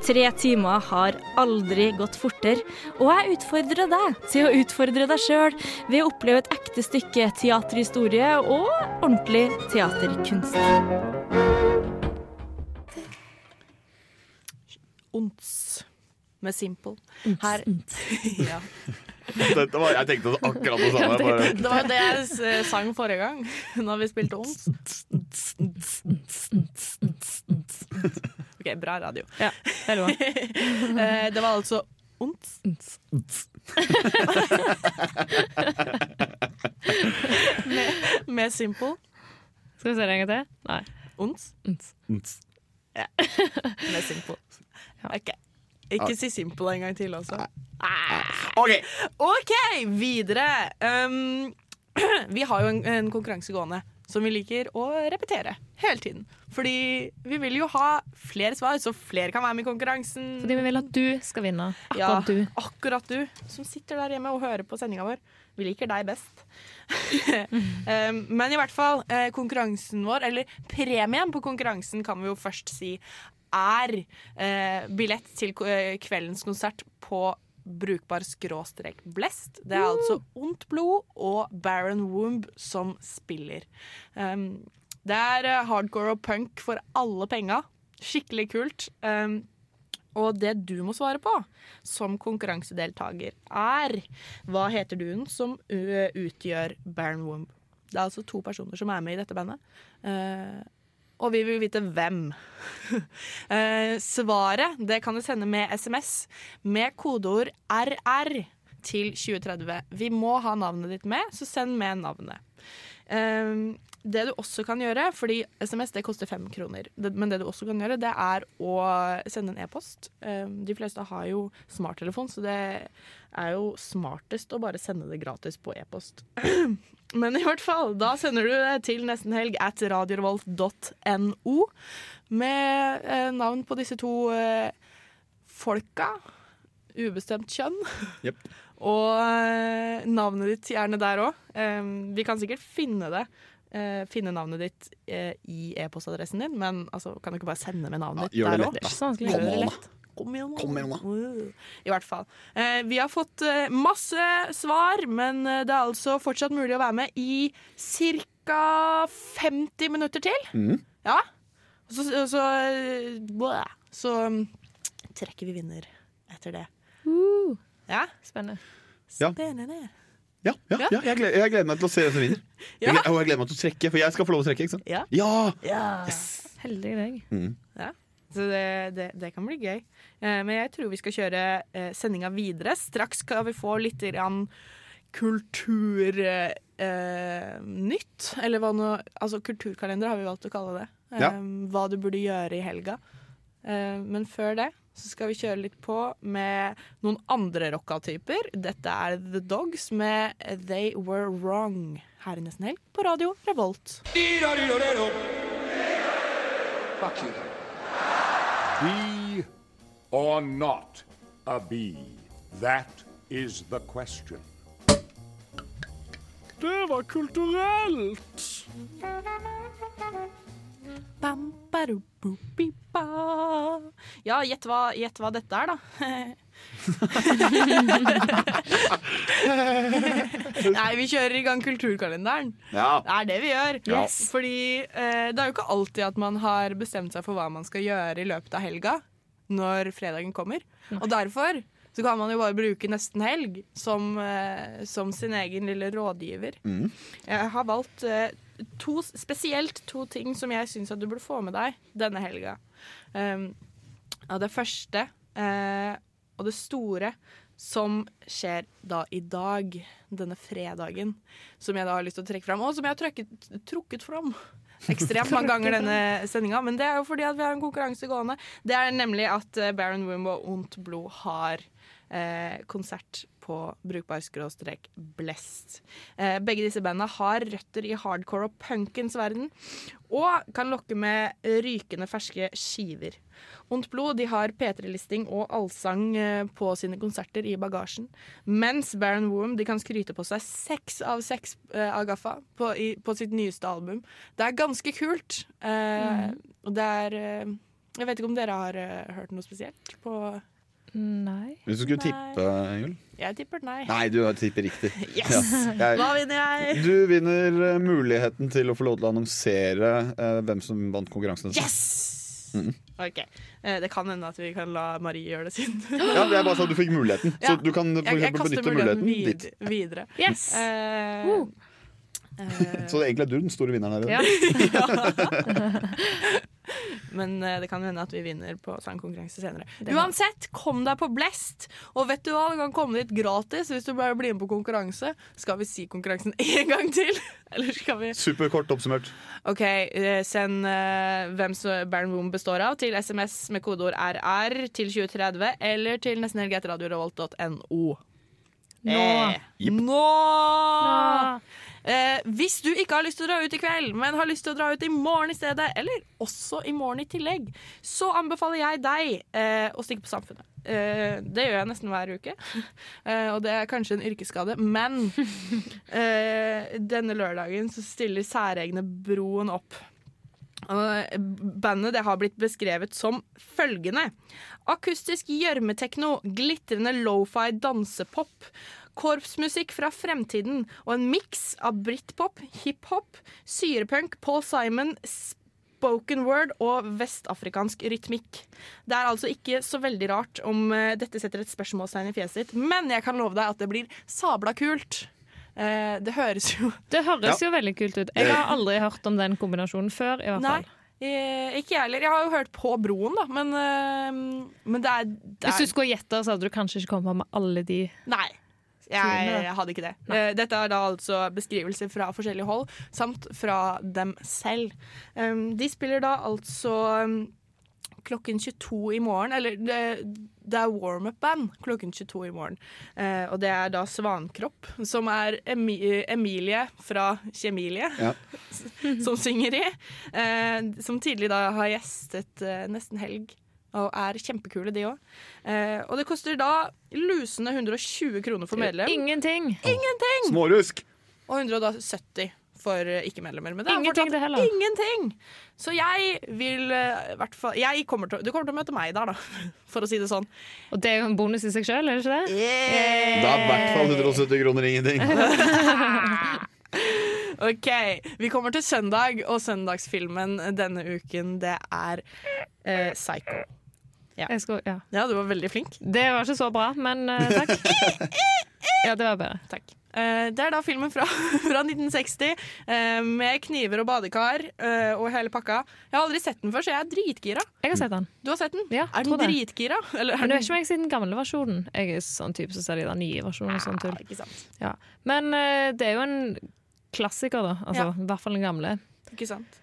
Tre timer har aldri gått fortere, og jeg utfordrer deg til å utfordre deg sjøl ved å oppleve et ekte stykke teaterhistorie og ordentlig teaterkunst. Ons med Simple. Her ja. Dette var, jeg tenkte akkurat det samme. Bare. Det var det jeg sang forrige gang, når vi spilte Ons. OK, bra radio. Ja, bra. Eh, Det var altså Ons. med, med Simple. Skal vi se det en gang til? Nei. Ons. Uns. Ja. Med Simple. OK. Ikke si Simple en gang til også. OK. OK, videre. Um, vi har jo en, en konkurranse gående som vi liker å repetere hele tiden. Fordi vi vil jo ha flere svar, så flere kan være med i konkurransen. Fordi vi vil at du skal vinne. Ja, Akkurat du. akkurat du som sitter der hjemme og hører på sendinga vår. Vi liker deg best. um, men i hvert fall, eh, konkurransen vår, eller premien på konkurransen, kan vi jo først si er eh, billett til eh, kveldens konsert på brukbar skråstrek blest. Det er altså Ondt blod og Baron Womb som spiller. Um, Det er eh, hardcore og punk for alle penga. Skikkelig kult. Um, og det du må svare på som konkurransedeltaker, er hva heter duen som utgjør Baron Womb? Det er altså to personer som er med i dette bandet. Eh, og vi vil vite hvem. Eh, svaret det kan du sende med SMS med kodeord RR til 2030. Vi må ha navnet ditt med, så send med navnet. Eh, det du også kan gjøre, fordi SMS det koster fem kroner, men det du også kan gjøre, det er å sende en e-post. Eh, de fleste har jo smarttelefon, så det er jo smartest å bare sende det gratis på e-post. Men i hvert fall, da sender du det til nestenhelg at radiorevolt.no med eh, navn på disse to eh, folka. Ubestemt kjønn. Jepp. Og eh, navnet ditt gjerne der òg. vi kan sikkert finne det. eh, finne navnet ditt eh, i e-postadressen din, men altså, kan du ikke bare sende med navnet Ja, gjør ditt det der òg? Så vanskelig. Gjør Kom det da. lett. Kom igjen, Kom igjen, da. I hvert fall. Eh, vi har fått masse svar, men det er altså fortsatt mulig å være med i ca. 50 minutter til. Mm. Ja. Og så, så, eh, så mm, trekker vi vinner etter det. Ja. Spennende. Ja. Spennende. Ja, ja, ja jeg, gleder, jeg gleder meg til å se hvem som vinner. Jeg, gleder, og jeg gleder meg til å trekke, for jeg skal få lov å trekke. ikke sant? Ja. Ja! Heldig deg. Mm. Ja. Så det, det, det kan bli gøy. Eh, men jeg tror vi skal kjøre eh, sendinga videre. Straks skal vi få litt grann kulturnytt. Eh, eller hva nå Altså kulturkalender har vi valgt å kalle det. Eh, Ja. Hva du burde gjøre i helga. Eh, men før det så skal vi kjøre litt på med noen andre rocka-typer. Dette er The Dogs med They Were Wrong her i Nesten Helg på radio Revolt. Fuck you. Bee or not a bee? That is the question. Det var kulturelt! Ja, gjett hva, gjett hva dette er, da. Nei, vi kjører i gang kulturkalenderen. Ja. Det er det vi gjør. Yes. Fordi eh, det er jo ikke alltid at man har bestemt seg for hva man skal gjøre i løpet av helga når fredagen kommer. Og derfor så kan man jo bare bruke nesten helg som, eh, som sin egen lille rådgiver. Mm. Jeg har valgt eh, to, spesielt to ting som jeg syns at du burde få med deg denne helga. Um, det første uh, og det store som skjer da i dag, denne fredagen, som jeg da har lyst til å trekke fram, og som jeg har trukket, trukket fram ekstremt mange ganger denne sendinga. Men det er jo fordi at vi har en konkurranse gående. Det er nemlig at eh, Baron Wimbo og Ondt Blod har eh, konsert på brukbar skråstrek blest. Eh, begge disse bandene har røtter i hardcore og punkens verden, og kan lokke med rykende ferske skiver. Ondt blod de har P3-listing og allsang eh, på sine konserter i bagasjen. Mens Baron de kan skryte på seg seks av seks eh, av Gaffa på, i, på sitt nyeste album. Det er ganske kult. Eh, Og det er eh, Jeg vet ikke om dere har eh, hørt noe spesielt på Nei. Hvis du skulle Nei. tippe, Jul? Jeg tipper nei. Nei, du tipper riktig. Yes! Ja. Hva vinner jeg? Du vinner eh, muligheten til å få lov til å annonsere eh, hvem som vant konkurransen. Yes! Mhm. OK. Eh, det kan hende at vi kan la Marie gjøre det siden. Ja, det er bare så du fikk muligheten. Ja. Så du kan for Jeg- jeg benytte muligheten vid- ditt. videre. Yes! Eh, uh. Så egentlig er du den store vinneren her. Ja. Men eh, det kan hende at vi vinner på sangkonkurranse senere. Det Uansett, kom deg på Blest! Og vet du hva, du kan komme dit gratis hvis du bare blir med på konkurranse. Skal vi si konkurransen en gang til? Eller skal vi Superkort oppsummert. OK, eh, send uh, hvem som Baron Boom består av, til SMS med kodeord RR til 2030, eller til nestenhelg.radiorevolt.no. Nå. Eh, nå! Eh, hvis du ikke har lyst til å dra ut i kveld, men har lyst til å dra ut i morgen i stedet, eller også i morgen i tillegg, så anbefaler jeg deg eh, å stikke på Samfunnet. Eh, det gjør jeg nesten hver uke, eh, og det er kanskje en yrkesskade, men eh, denne lørdagen så stiller særegne Broen opp. Bandet det har blitt beskrevet som følgende. Akustisk gjørmetekno, glitrende lofi dansepop, korpsmusikk fra fremtiden og en miks av britpop, hiphop, syrepunk, Paul Simon, spoken word og vestafrikansk rytmikk. Det er altså ikke så veldig rart om eh, dette setter et spørsmålstegn i fjeset ditt, men jeg kan love deg at det blir sabla kult. Eh, det høres jo Det høres Ja. jo veldig kult ut. Jeg har aldri hørt om den kombinasjonen før, i hvert Nei. fall. Eh, ikke jeg heller. Jeg har jo hørt på Broen, da, men, eh, men det er, det er Hvis du skulle gjette, så hadde du kanskje ikke kommet med alle de Nei. Jeg, jeg hadde ikke det. Nei. Dette er da altså beskrivelser fra forskjellige hold, samt fra dem selv. De spiller da altså klokken 22 i morgen, eller det, det er warm-up-band klokken 22 i morgen. Eh, og det er da Svankropp, som er Emi Emilie fra Kjemilie, Ja. som synger i. Eh, som tidlig da har gjestet eh, Nesten Helg. Og er kjempekule, de òg. Eh, og det koster da lusende 120 kroner for medlem. Ingenting! Ingenting! Smårusk. Og 170 for eh, ikke-medlemmer. Men det er Ingenting, fortsatt det heller. ingenting! Så jeg vil eh, i hvert fall jeg kommer til, Du kommer til å møte meg der, da, for å si det sånn. Og det er jo en bonus i seg sjøl, er det ikke det? Det er i hvert fall 170 kroner ingenting. OK, vi kommer til søndag, og søndagsfilmen denne uken, det er eh, Psycho. Ja. Jeg skulle, ja. ja, du var veldig flink. Det var ikke så bra, men uh, takk. Ja, det var bedre. Takk. Uh, det er da filmen fra, fra 1960, uh, med kniver og badekar uh, og hele pakka. Jeg har aldri sett den før, så jeg er dritgira. Jeg har sett den. Du har sett den? Ja, er den det. dritgira? Eller er Men du er den- ikke meg siden den gamle versjonen. Jeg er sånn type som ser de der nye versjonene. og sånn tull. ikke sant. Ja. Men eh, det er jo en klassiker, da. Altså, Ja. I hvert fall den gamle. Ikke sant?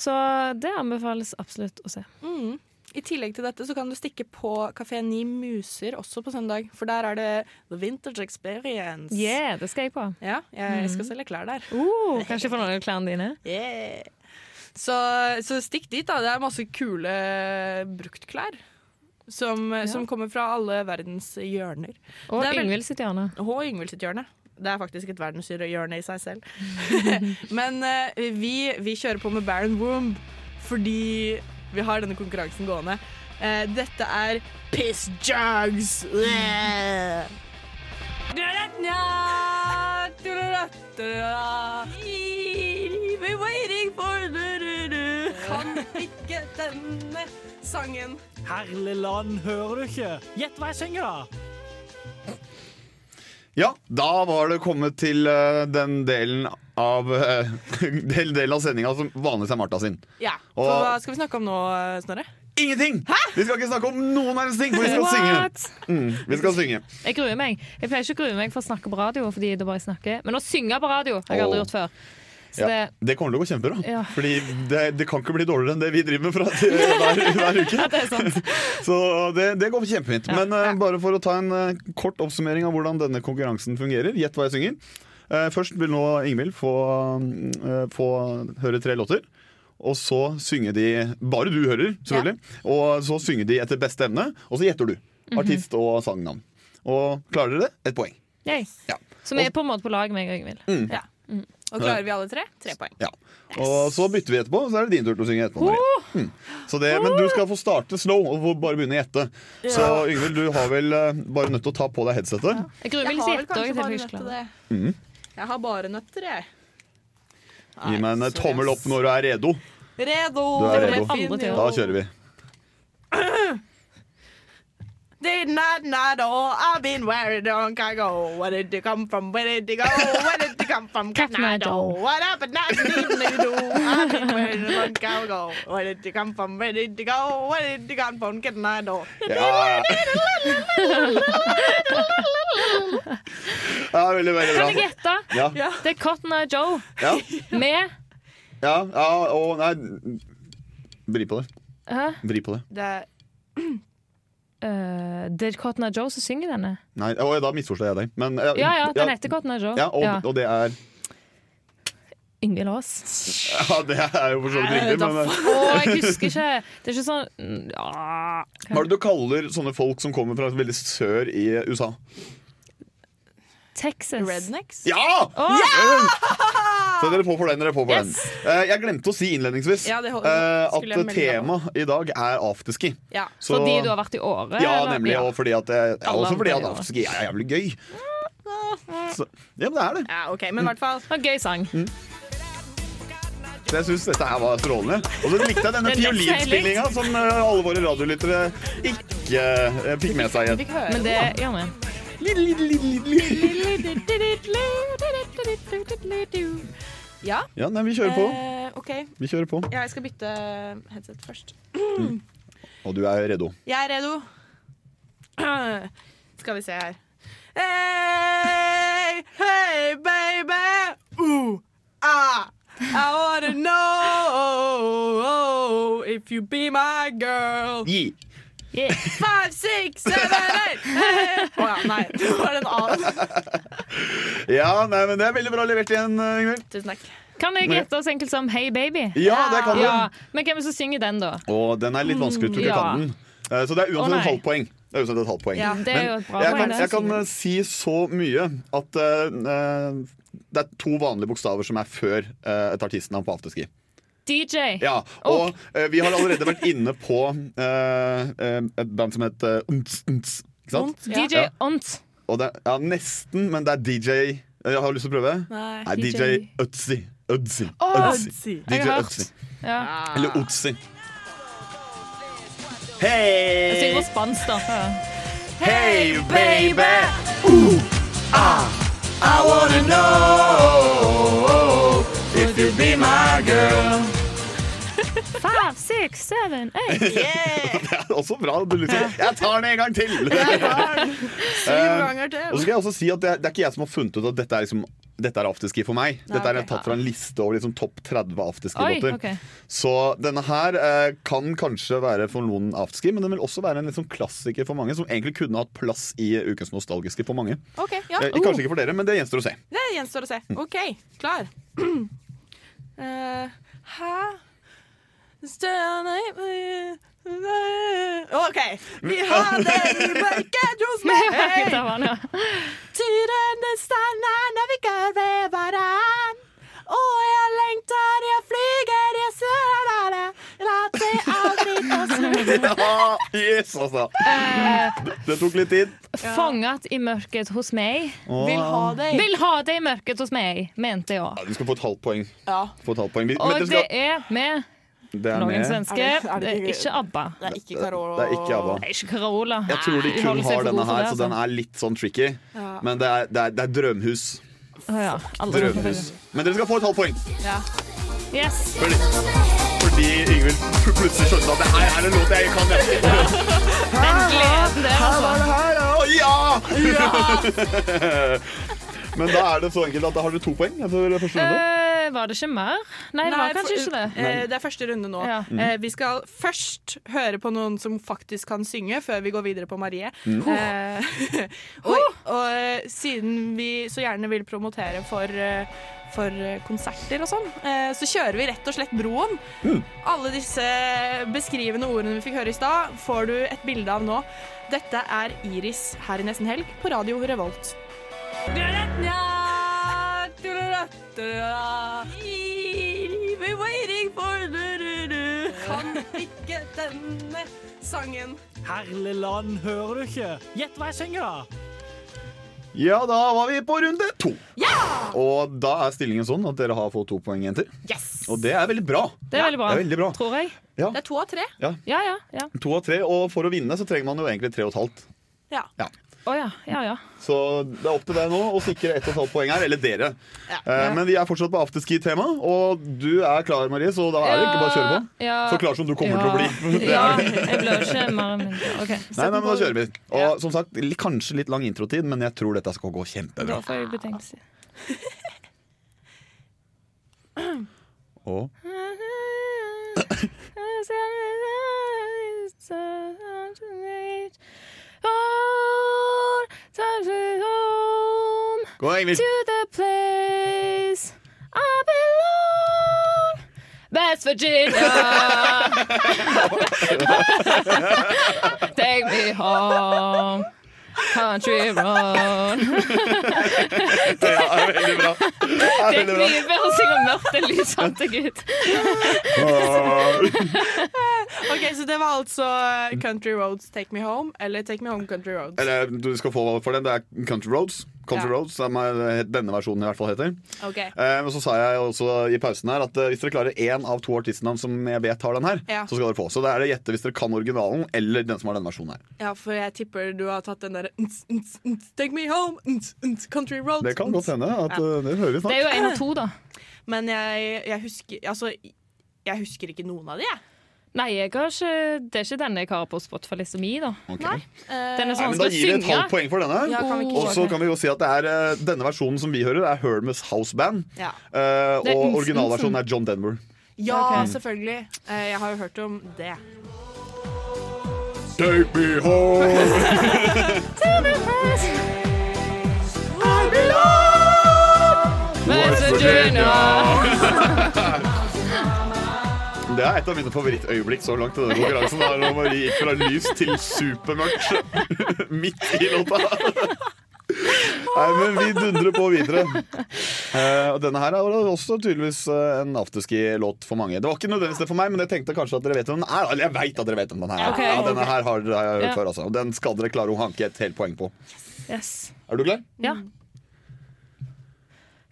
Så det anbefales absolutt å se. Mm. I tillegg til dette så kan du stikke på Kafé Ni Muser også på søndag, for der er det The Vintage Experience. Yeah, det skal jeg på. Ja, jeg skal selge klær der. Uh, kanskje få noen av klærne dine. Yeah. Så, så stikk dit, da. Det er masse kule bruktklær. Som, som kommer fra alle verdens hjørner. Og Yngvild sitt hjørne. Og Yngvild sitt hjørne. Det er faktisk et verdenshjørne i seg selv. Men uh, vi, vi kjører på med Baron Womb fordi vi har denne konkurransen gående. Eh, dette er Piss Jugs. Yeah. Kan ikke denne sangen. Herligland, hører du ikke? Gjett hva jeg synger, da! Ja, da var det kommet til eh, den delen av uh, del, del av sendinga som vanligvis er Martha sin. Ja, Og- for Hva skal vi snakke om nå, Snorre? Ingenting! Vi skal ikke snakke om noen verdens ting, for vi skal What? synge. Mm, vi skal synge. Jeg gruer meg. Jeg pleier ikke å grue meg for å snakke på radio, fordi det bare jeg snakker. men å synge på radio har jeg aldri Åh. gjort før. Så Ja, det, det kommer til å gå kjempebra. Ja. Fordi det, det kan ikke bli dårligere enn det vi driver med fra, hver, hver uke. Ja, det er sant. Så det, det går kjempefint. Men eh, bare for å ta en eh, kort oppsummering av hvordan denne konkurransen fungerer. Gjett hva jeg synger. Eh, først vil nå Ingvild få, eh, få høre tre låter. Og så synger de Bare du hører, selvfølgelig. Og så synger de etter beste evne, og så gjetter du. Mhm. Artist og sangnavn. Og klarer dere det, et poeng. Yes. Ja. Så vi er på en måte på lag, meg og Yngvild. Mm. Ja. Og klarer vi alle tre? Tre poeng. Ja. Og så bytter vi etterpå, så er det din tur til å synge etterpå. Marie. Mm. Så det, men du skal få starte slow og få bare begynne å gjette. Så Yngvild, du har vel eh, bare nødt til å ta på deg headsetet. Jeg gruer meg litt til å gjette òg. Jeg har bare nøtter, jeg. Gi meg en eh, tommel opp når du er redo. Redo! Du er redo. Da kjører vi. Did not not all I've been where don't I go? Where did you come from? Where did you go? Where did you come from? Canado. What happened? Not need do. I've been where don't I go? Where did you come from? Where did you go? Where did you come from? Canado. Ja. ja, veldig, veldig bra. Kan jeg gjette? Ja. Det er Cotton Eye Joe Ja, med ja, ja og nei Vri på det. Hæ? Vri på det. Det er Eh, det er Cotton Eye Joe som synger denne. Nei, å, da misforstår jeg deg. Men, ja, Ja, ja, den heter Cotton Eye Joe. Ja, og, Ja. og det er Ingvild Aas. Ja, det er jo for så vidt riktig, men eh, Å, jeg husker ikke. Det er ikke sånn ja. Hva er det du kaller sånne folk som kommer fra veldig sør i USA? Texas. Rednecks? Ja! Så dere får for den. dere får for Yes. den Eh, Jeg glemte å si innledningsvis Ja, eh, at temaet i dag er afterski. Ja. Så- Fordi du har vært i Åre? Ja, nemlig. Og fordi at jeg, også fordi at afterski er jævlig gøy. Så, ja, men det er det. Ja, ok, men i hvert fall Og gøy sang. Så jeg syns dette her var strålende. Og så likte jeg denne fiolinspillinga som eh, alle våre radiolyttere ikke fikk med seg. Men det gjør vi. Ja. Ja, nei, vi kjører på. Eh, OK. Vi kjører på. Ja, jeg skal bytte headset først. Og du er redo. Jeg er redo. Skal vi se her. Hey, hey, baby. Uh, ah. I wanna know if you be my girl. Gi. Five, six, seven, eight. Å oh, ja, nei. Det var en annen. Ja, nei, men det er veldig bra levert igjen, eh, Ingvild. Tusen takk. Kan jeg gjette oss enkelt som Hey Baby? Ja, det kan du. Ja. Men hvem som synger den, da? Og den er litt vanskelig, tror jeg Ja. kan den. Eh, Så det er uansett oh, et halvt poeng. Det er uansett et halvt poeng. Ja, det er jo et bra jeg poeng, kan, jeg kan eh, si så mye at uh, det er to vanlige bokstaver som er før uh, et artistnavn på afterski. DJ. Ja, og eh, vi har allerede vært inne på eh, eh, et band som heter Unts, Unts. Ikke sant? DJ Ja. Ont. Og det, ja, nesten, men det er DJ Jeg har lyst til å prøve. Nei. DJ DJ. Utsi. Utsi. Å, Utsi. Utsi. DJ har hørt. Utsi. Ja. Eller Utsi. Jeg Hei! synger på spansk, da. Hey, baby! Ooh, ah, I wanna know if you be my girl. Five, six, seven, eight. Det er også bra. Du liksom, jeg tar den en gang til! Syv Eh, ganger til. Og så skal jeg også si at det, er- det er ikke jeg som har funnet ut at dette er, liksom, dette er afterski for meg. Nei, Dette er tatt fra en liste over liksom, topp 30 afterski-låter. Okay. Så denne her eh, kan kanskje være for noen afterski, men den vil også være en liksom, klassiker for mange, som egentlig kunne hatt plass i Ukens nostalgiske for mange. Okay, ja. Eh, kanskje ikke for dere, men det gjenstår å se. Det gjenstår å se. OK, klar. uh, Hæ? OK. Vi har den i mørket hos meg. Den, stjerner vi går ved hverandre. Og jeg lengter, jeg flyger, jeg søler La det aldri ta slutt. Ja, yes, altså. Det, det tok litt tid. Fanget i mørket hos meg. Åh. Vil ha deg. Vil ha deg i mørket hos meg, mente jeg. Du skal få et halvt poeng. Ja. Få et halvt poeng. Men Og det skal, er med det noen svenske. Er det- er Det det er ikke- ikke ABBA. Det er ikke Carola. Det er ikke ABBA. Det er ikke Carola. Jeg tror de kun har denne her, så den altså. er litt sånn tricky. Ja. Men det er, det er, det er drømhus. Å ja, Drømhus. Men dere skal få et halvt poeng. Ja. Yes. Fordi, fordi Yngvild plutselig skjønte at det her er en låt jeg kan. Jeg. Den gleden der, Her var det altså. her, ja! Ja! Men da er det så enkelt at da har dere to poeng etter første runde. Var det ikke mer? Nei, det var kanskje for- ikke det. eh, Det er første runde nå. Ja. Mm. Eh, Vi skal først høre på noen som faktisk kan synge, før vi går videre på Marie. Mm. Eh, og, og eh, siden vi så gjerne vil promotere for, eh, for eh, konserter og sånn, eh, så kjører vi rett og slett Broen. Mm. Alle disse beskrivende ordene vi fikk høre i stad, får du et bilde av nå. Dette er Iris her i Nesten Helg på Radio Revolt. We're waiting for. Kan ikke denne sangen. Herlig land, hører du ikke? Gjett hva jeg synger, da! Ja, da var vi på runde to. Og da er stillingen sånn at dere har fått to poeng, jenter. Yes! Og det er veldig bra. Det er veldig bra, Det er veldig bra. tror jeg. Ja. Det er to av tre. Ja. Ja, ja. ja. To av tre, og for å vinne så trenger man jo egentlig tre og et halvt. Ja. Ja. Å ja. Ja, ja. Så det er opp til deg nå å sikre ett og et halvt poeng her, eller dere. Eh, men vi er fortsatt på afterski-tema, og du er klar, Marie, så da er det ikke bare å kjøre på. Ja. Så klar som du kommer til å bli. Det Ja, er det. jeg blir ikke mer okay. Nei, nei, men da kjører vi. Og som sagt, kanskje litt lang introtid, men jeg tror dette skal gå kjempebra. Da får jeg betenkelse. Og Gå, Ingvild. To the place I belong. West Virginia. Take me home Country road Det er veldig bra. Det er Det er mye bedre å synge mørkt enn lysete gutt. OK, så det var altså Country Roads Take Me Home eller Take Me Home Country Roads. Eller du skal få for den. Det er Country Roads. Country Ja. Roads, som er, denne versjonen i hvert fall heter. Okay. Eh, og så sa jeg også i pausen her at eh, hvis dere klarer én av to artistnavn som jeg vet har den her, Ja. så skal dere få. Så det er det gjette hvis dere kan originalen eller den som har denne versjonen her. Ja, for jeg tipper du har tatt den derre "Ns, ns, ns, Take me home, ns, ns, country roads. Det kan godt hende. at Ja. eh, Det hører vi snart. Det er jo én av to, da. Men jeg, jeg husker Altså, jeg husker ikke noen av de, jeg. Nei, jeg har ikke, det er ikke denne jeg har på Spotify-lista mi, da. okay. Nei. Den er Nei, sånn men Da gir vi et halvt poeng for denne. Ja, kan vi ikke og så kan vi jo si at det er eh, denne versjonen som vi hører, er Hermes House Band. Ja. Eh, og originalversjonen er John Denver. Ja, Ok. selvfølgelig. Eh, Jeg har jo hørt om det. Take me home Det er et av mine favorittøyeblikk så langt i denne konkurransen. Når Marie gikk fra lys til supermørkt midt i låta. Nei, men vi dundrer på videre. Uh, og denne her er også tydeligvis eh, en afterski-låt for mange. Det var ikke nødvendigvis det for meg, men jeg tenkte kanskje at dere vet om den er. Eller jeg vet at dere vet om den her Okay, Ja, denne her har dere hørt Ja. før, altså. Og den skal dere klare å hanke et helt poeng på. Yes. Er du klar? Ja.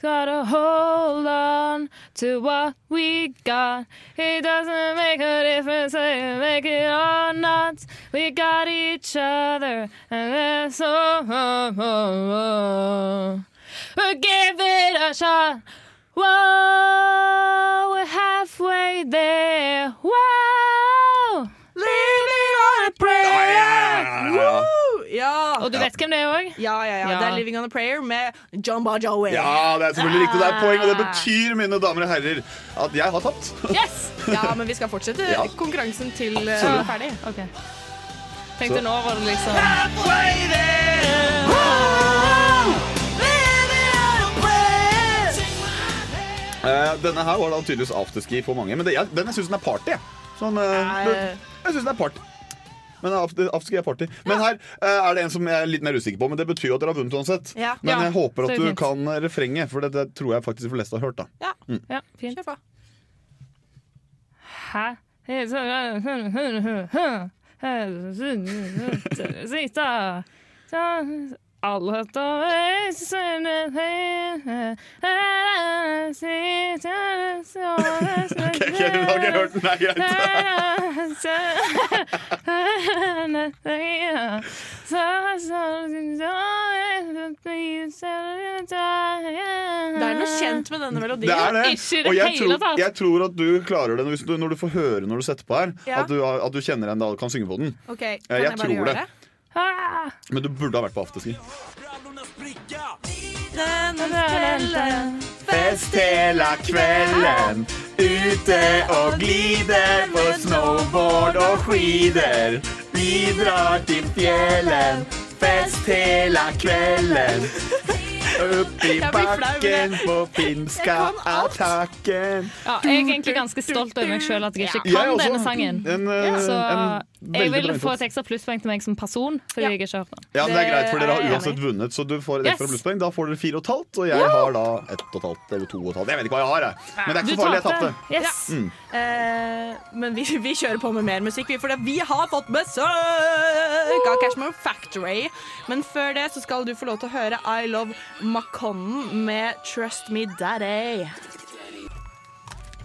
Gotta hold on to what we got. It doesn't make a difference if you make it or not. We got each other, and that's all. But give it a shot. Whoa, we're halfway there. Whoa, living on a prayer. Oh, ja. Ja. Og du vet hvem det er òg? Ja, ja, ja. Ja. Det er 'Living on a Prayer' med John Ba Ja, det er selvfølgelig riktig. Det er poeng, og det betyr, mine damer og herrer, at jeg har tapt. Yes! Ja, men vi skal fortsette Ja. konkurransen til uh, er ferdig. Okay. Tenkte Så- nå var det liksom Eh, denne her var da tydeligvis afterski for mange, men det, jeg, den jeg syns den er party. Sånn, uh, jeg syns den er party. Men afterski er party. Men her eh, er det en som jeg er litt mer usikker på, men det betyr jo at dere har vunnet uansett. Ja. Men Ja, jeg håper at er du fint. kan refrenget, for det, det tror jeg faktisk de fleste har hørt. da Ja, fint. Kjør på. Hæ? Sitta alle Ok, ok, du har ikke hørt den, det er greit. Det er noe kjent med denne melodien. Det er det. Det Og jeg tror, jeg tror at du klarer det når du, når du får høre når du setter på her. Ja. At, du, at du kjenner en da kan synge på den. Ok, Kan jeg jeg, bare tror gjøre det. det? Ah! Men du burde ha vært på afterski. Fest hele kvelden, ute og glider på snowboard og skider. Vi drar til fjellen, fest hele kvelden. Opp i bakken på finska attacken. Ja, jeg er egentlig ganske stolt over meg sjøl at jeg ikke kan denne sangen. En, eh, Så jeg vil få et ekstra plusspoeng til meg som person, fordi Ja. jeg ikke har hørt den. Ja, men Det er greit, for dere har uansett vunnet, så du får et ekstra Yes. plusspoeng. Da får dere fire og et halvt, og jeg har da ett og et halvt eller to og et halvt. Jeg vet ikke hva jeg har, jeg. Men det er ikke så farlig. Jeg tapte. Yes. Mm. Uh, men vi, vi kjører på med mer musikk, vi, for vi har fått besøk av Cashmere Factory. Men før det så skal du få lov til å høre I Love Maconnen med Trust Me Daddy.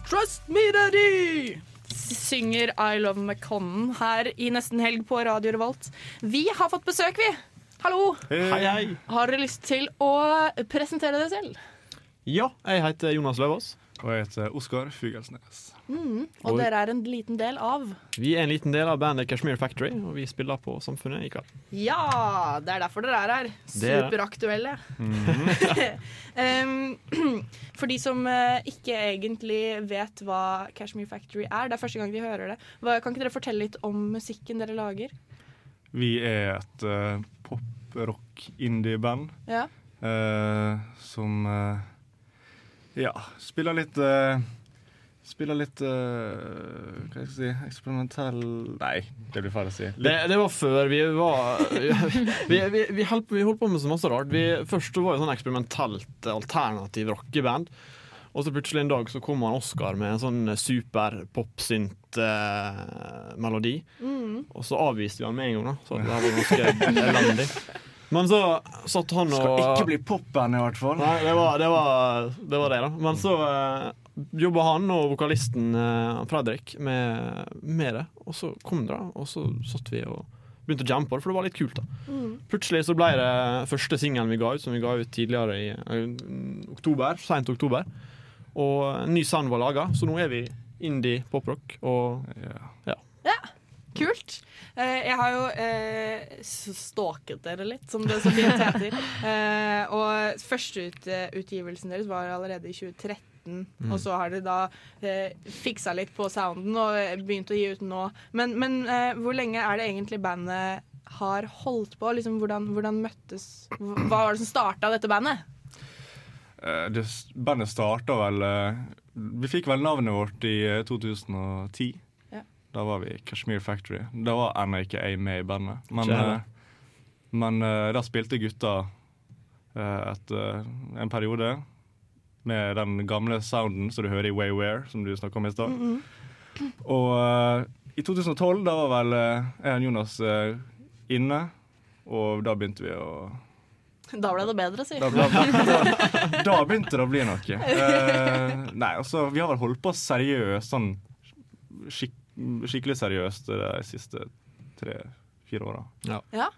Trust me daddy! Synger I Love Maconnen her i Nesten Helg på Radio Revolt. Vi har fått besøk, vi. Hallo. Hei, hei. Har dere lyst til å presentere dere selv? Ja, jeg heter Jonas Løvaas. Og jeg heter Oskar Fugelsnes. Mm, og og, dere er en liten del av Vi er en liten del av bandet Kashmir Factory, og vi spiller på Samfunnet i kveld. Ja, det er derfor dere er her. Det er det. Superaktuelle. Mm. um, for de som eh, ikke egentlig vet hva Kashmir Factory er, det er første gang de hører det. Hva, kan ikke dere fortelle litt om musikken dere lager? Vi er et uh, pop-rock-indie-band Ja. uh, som eh, ja, spiller litt uh, Spiller litt uh, Hva skal jeg si Eksperimentell Nei, det blir feil å si. Det, det var før vi var Vi, vi, vi, holdt, vi holdt på med så masse rart. Vi, først var det sånn eksperimentelt alternativ rockeband. Og så plutselig en dag så kom han Oscar med en sånn super popsynt-melodi. Mm. Og så avviste vi han med en gang, da. Så det her var ganske elendig. Men så satt han og Skal ikke bli popband, i hvert fall. Nei, det var det, var, det, var det da. Men så uh, jobba han og vokalisten uh, Fredrik med, med det. Og så kom det, da. Og så satt vi og begynte å jamme på det, for det var litt kult. da Mm. Plutselig så ble det første singelen vi ga ut, som vi ga ut tidligere i uh, oktober. Sent oktober. Og en ny sound var laga, så nå er vi indie poprock. Og ja. Kult. Eh, jeg har jo eh, stalket dere litt, som det så fint heter. Eh, og førsteutgivelsen deres var allerede i 2013. Mm. Og så har dere da eh, fiksa litt på sounden og eh, begynt å gi ut nå. Men, men eh, hvor lenge er det egentlig bandet har holdt på? Liksom, hvordan, hvordan møttes Hva var det som starta dette bandet? Eh, det, bandet starta vel Vi fikk vel navnet vårt i eh, 2010. Da var vi i Kashmir Factory. Da var ennå ikke jeg med i bandet. Men, eh, men uh, da spilte gutta eh, et, en periode med den gamle sounden som du hører i Wayware, som du snakka om i stad. Og eh, i 2012, da var vel jeg og Jonas inne, og da begynte vi å Da ble det bedre, si. da, da, da, da begynte det å bli noe. Eh, nei, altså, vi har vel holdt på seriøst, sånn skik skikkelig seriøst de siste tre-fire åra. Ja. Ja.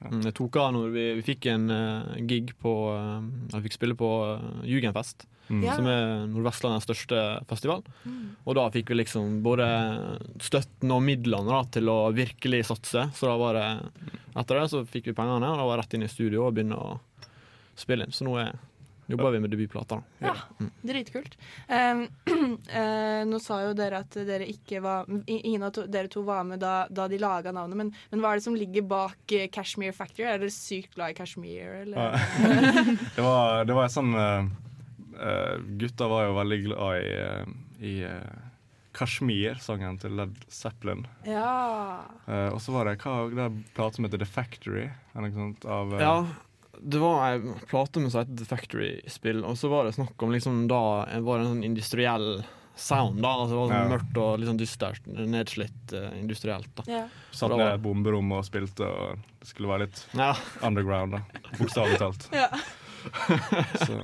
Mm, Det tok av når vi, vi fikk en uh, gig på uh, Vi fikk spille på uh, Jugendfest, Mm. Som er Nordvestlandets største festival. Og da fikk vi liksom både støtten og midlene da, til å virkelig satse. Så da var det etter det så fikk vi pengene, og da var jeg rett inn i studio og begynne å spille inn. Så nå er, jobber vi med debutplata. da. Ja, dritkult. Um, uh, nå sa jo dere at dere ikke var Ingen av to, dere to var med da, da de laga navnet, men, men hva er det som ligger bak Cashmere Kashmir Factory? Er dere sykt glad i Cashmere, eller? det var, det var en sånn uh, eh, Gutta var jo veldig glad i, uh, i uh, Kashmir-sangen til Led Zeppelin. ja. Uh, og så var det hva det plate som heter The Factory. Eller noe sånt, av, uh, Ja, det var ei plate med som het The Factory-spill, og så var det snakk om liksom da var det en sånn industriell sound. da, altså Det var sånn Ja. mørkt og litt sånn dystert, nedslitt uh, industrielt. da. Ja. Satt ned i bomberommet et bomberom og spilte, og det skulle være litt Ja. underground. da, Bokstavelig talt. Ja. Så,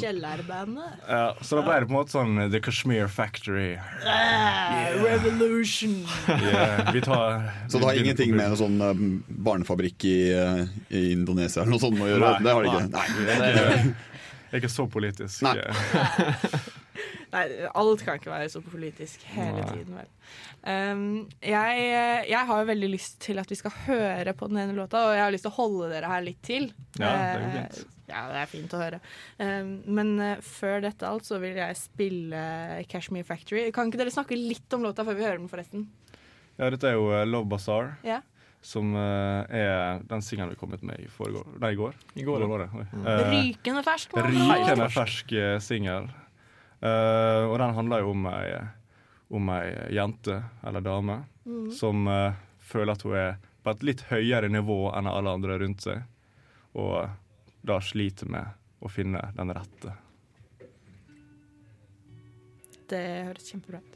Kjellerbandet. ja, så da ble det på en måte sånn The Kashmir Factory. Yeah. Revolution. Yeah, vi tar Så det har ingenting med en sånn eh, barnefabrikk i, eh, i Indonesia eller noe sånt å gjøre? Det har det ikke. Nei, Nei. det ikke, det er ikke så politisk. Nei, alt kan ikke være så politisk hele Nei. tiden, vel. Um, jeg, jeg har jo veldig lyst til at vi skal høre på den ene låta, og jeg har lyst til å holde dere her litt til. Ja, det er jo Eh, fint. Ja, det er fint å høre. Um, men uh, før dette alt så vil jeg spille Cashmere Factory. Kan ikke dere snakke litt om låta før vi hører den, forresten? Ja, dette er jo eh, Love Bazaar, Ja. som uh, er den singelen vi kom ut med i foregår. Nei, i går. I går, var det. Mm. uh, Rykende fersk. Rykende fersk eh, singel. Eh, og den handler jo om ei, om ei jente, eller dame, mm. som uh, føler at hun er på et litt høyere nivå enn alle andre rundt seg. Og da sliter med å finne den rette. Det høres kjempebra ut.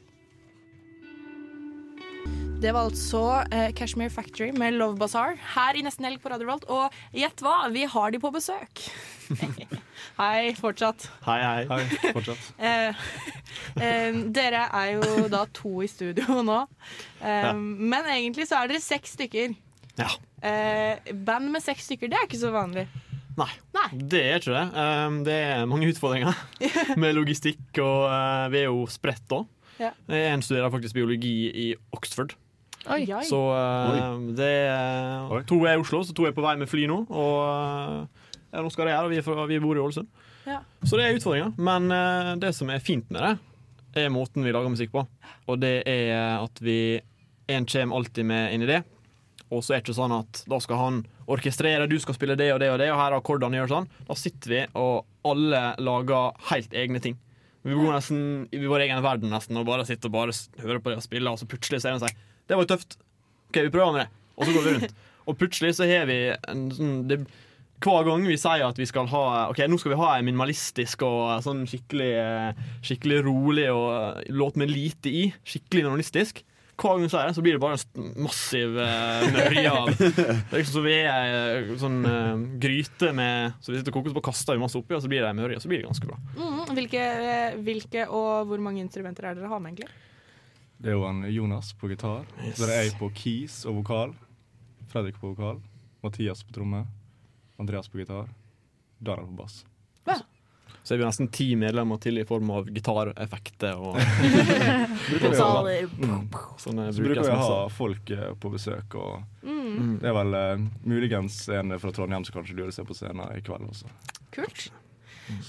Det var altså eh, Cashmere Factory med Love Bazaar her i Nesten Helg på Radio Volt. Og gjett hva, vi har de på besøk. Hei, fortsatt. Hei, hei. Hei, fortsatt. Eh, eh, dere er jo da to i studio nå. Eh, Ja. Men egentlig så er dere seks stykker. Ja. Eh, band med seks stykker, det er ikke så vanlig. Nei, det er ikke det. Um, det er mange utfordringer med logistikk, og uh, vi er jo spredt da. Ja. En studerer faktisk biologi i Oxford. Oi. Så uh, det er, to er i Oslo, så to er på vei med fly nå. Og uh, ja, nå skal de her, og vi, fra- vi bor i Ålesund. Ja. Så det er utfordringer. Men uh, det som er fint med det, er måten vi lager musikk på. Og det er at vi En kommer alltid med en idé. Og så er det ikke sånn at da skal han orkestrere, du skal spille det og det og det, og her er akkordene gjør sånn. Da sitter vi, og alle lager helt egne ting. Vi bor nesten i vår egen verden nesten og bare sitter og bare hører på det og spiller, og så plutselig ser en seg Det var jo tøft. OK, vi prøver med det. Og så går vi rundt. Og plutselig så har vi en sånn det, Hver gang vi sier at vi skal ha Ok, nå skal vi ha en minimalistisk og sånn skikkelig, eh, skikkelig rolig og eh, låt med lite i, skikkelig minimalistisk, hver gang vi sier det, så blir det bare en massiv uh, mørje av Det er liksom så vi er ei sånn uh, gryte med Så vi sitter og koker, så kaster vi masse oppi, og så blir det en mørje, og så blir det ganske bra. Mm, hvilke, eh, hvilke og hvor mange instrumenter er dere har med, egentlig? Det er jo han Jonas på gitar. Så det er jeg på keys og vokal. Fredrik på vokal. Mathias på tromme. Andreas på gitar. Daniel på bass. Så er vi nesten ti medlemmer til i form av gitareffekter og Bruker vi å. Mm. Sånne Så bruker vi å ha folk eh, på besøk. Og Mm. Det er vel uh, muligens en fra Trondheim som kanskje lurer seg på scenen i kveld også. Kult.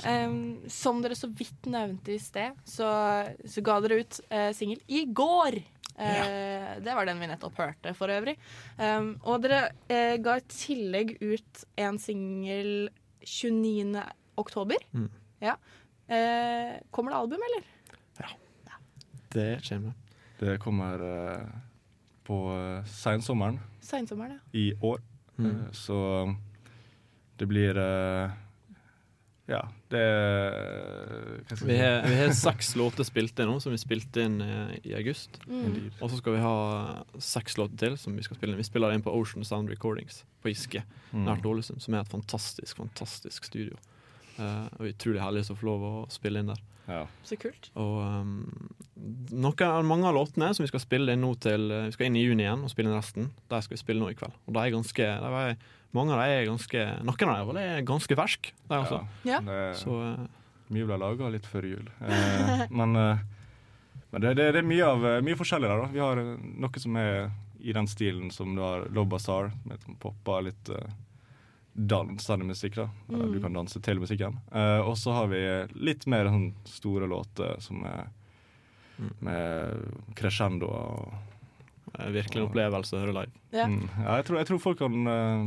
Um, som dere så vidt nevnte i sted, så, så ga dere ut uh, singel i går. Eh, Det var den vi nettopp hørte, for øvrig. Um, og dere uh, ga i tillegg ut en singel 29. oktober. Mm. Ja. Uh, kommer det album, eller? Ja. Det kommer. Det kommer på sensommeren Seinsommeren, ja. i år. Mm. Så det blir Ja, det hva Vi har, vi har seks låter spilt inn nå, som vi spilte inn eh, i august. Mm. Og så skal vi ha seks låter til som vi skal spille inn. Vi spiller inn på Ocean Sound Recordings på Giske, Mm. nært Ålesund, som er et fantastisk, fantastisk studio. Uh, og utrolig herlig å få lov å spille inn der. Ja. Så kult. Og um, noen, mange av låtene som vi skal spille inn nå til eh, Vi skal inn i juni igjen og spille inn resten. De skal vi spille nå i kveld. Og de er ganske de er, Mange av dem er ganske Noen av dem er ganske ferske, de også. Ja. Det, Så eh, mye ble laga litt før jul. Eh, men eh, men det, det, det er mye, av, eh, mye forskjellig der. da. Vi har eh, noe som er i den stilen som du har Love Bazaar, med poppa litt uh, dansende musikk. da. Mm. Du kan danse til musikken. Uh, og så har vi litt mer sånn store låter som er med crescendo og virkelig en opplevelse å høre live. Ja. Mm. Ja, jeg, tror, jeg tror folk kan eh,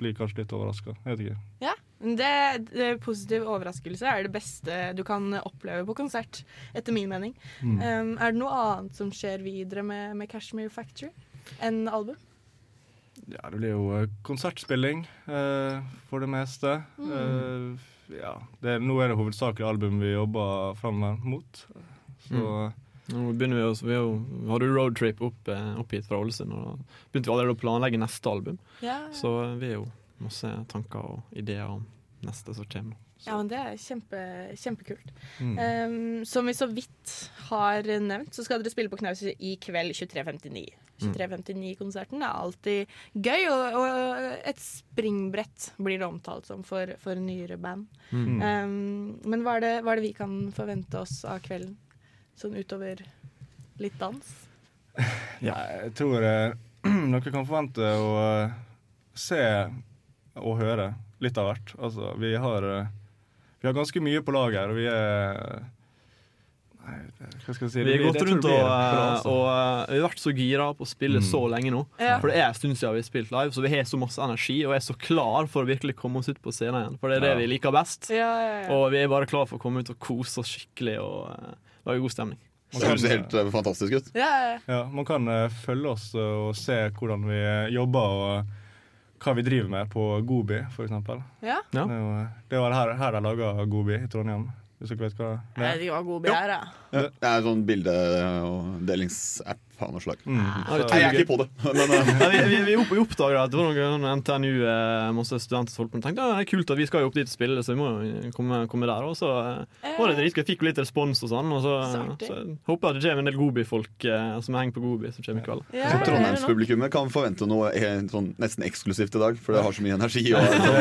bli kanskje litt overraska. Jeg vet ikke. Ja, det, det Positiv overraskelse er det beste du kan oppleve på konsert, etter min mening. Mm. Um, er det noe annet som skjer videre med, med Cashmere Factory enn album? Ja, det blir jo eh, konsertspilling uh, for det meste. Mm. Uh, ja, det, nå er det hovedsakelig album vi jobber fram mot. Så Mm. Nå begynner Vi også, vi jo- hadde jo roadtrip opp, eh, opp hit fra Ålesund, og da begynte vi allerede å planlegge neste album. Ja. Så eh, vi har jo masse tanker og ideer om neste som kommer. Så. Ja, men Det er kjempe, kjempekult. Mm. Um, som vi så vidt har nevnt, så skal dere spille på Knaus i kveld 23.59. Mm. 23.59-konserten er alltid gøy, og, og et springbrett blir det omtalt som for, for nyere band. Mm. Um, men hva er, det, hva er det vi kan forvente oss av kvelden? Sånn utover litt dans? ja, jeg tror eh, dere kan forvente å eh, se og høre litt av hvert. Altså, vi har, eh, vi har ganske mye på lager, og vi er Nei, hva skal jeg si? Vi har gått rundt og, altså. og eh, vi har vært så gira på å spille Mm. så lenge nå. Ja. For det er en stund siden vi har spilt live, så vi har så masse energi og er så klar for å virkelig komme oss ut på scenen igjen. For det er det Ja. vi liker best. Ja, ja, ja. Og vi er bare klar for å komme ut og kose oss skikkelig og eh, lage god stemning. Det ser helt eh, fantastisk ut. Ja, ja, ja. Ja, man kan uh, følge oss eh, og se hvordan vi jobber og hva vi driver med på Gobi, eksempel. Ja. Det er det var her, her de laga Gobi i Trondheim. Hvis dere vet hva det Jeg vet ikke hva Gobi er, jeg. Ja, det er en sånn bildedelingsapp av noe slag. Mm. Er Jeg er ikke på det, men uh. Vi, vi, vi, opp, vi oppdaga at det var noen sånn NTNU eh, masse studenter som holdt på og tenkte ja, det er kult at vi skal jo opp dit og spille, så vi må jo komme, komme der. Og så eh, var det dritgøy. Fikk litt respons og sånn. Og så, Så håper jeg at det kommer en del Gobi-folk eh, som henger på Gobi, som kommer i kveld. Ja, så Trondheimspublikummet kan forvente noe helt, sånn, nesten eksklusivt i dag, for det har så mye energi. Og, sånn,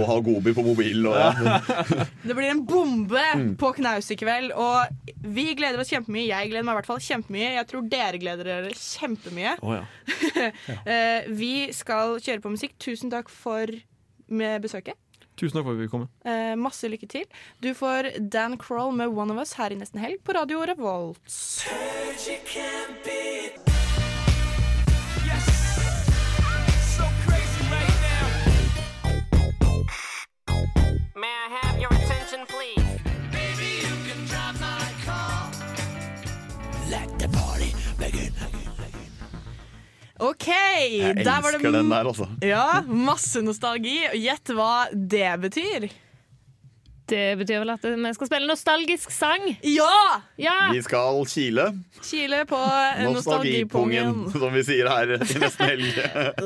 og ha Gobi på mobilen. Og, ja. Det blir en bombe Mm. på Knaus i kveld, og vi gleder oss kjempemye. Jeg gleder meg i hvert fall kjempemye. Jeg tror dere gleder dere kjempemye. Oh, ja. Eh, vi skal kjøre på musikk. Tusen takk for med besøket. Tusen takk for at vi kom. Eh, masse lykke til. Du får Dan Kroll med One of Us her i nesten helg på Radio Revolt. May I have your OK, Jeg der var det den der, altså. Ja, masse nostalgi. Gjett hva det betyr. Det betyr vel at vi skal spille nostalgisk sang. Ja! Ja! Vi skal kile. Kile på eh, nostalgipungen. Nostalgipungen, som vi sier her i nesten helg.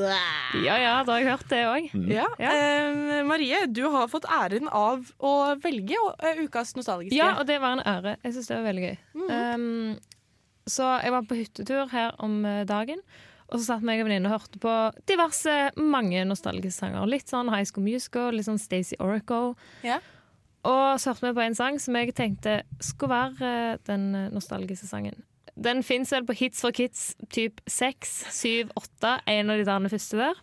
Ja ja, da har jeg hørt det òg. Ja. Eh, Marie, du har fått æren av å velge eh, ukas nostalgiske. Ja, og det var en ære. Jeg syns det var veldig gøy. um, så jeg var på hyttetur her om eh, dagen. Og så satt meg og venninne og hørte på diverse mange nostalgiske sanger. Litt sånn High School Musical, litt sånn Stacey Oracle. Ja. Og så hørte vi på en sang som jeg tenkte skulle være eh, den nostalgiske sangen. Den fins vel på Hits for Kids typ 6, 7, 8, en av de der første der.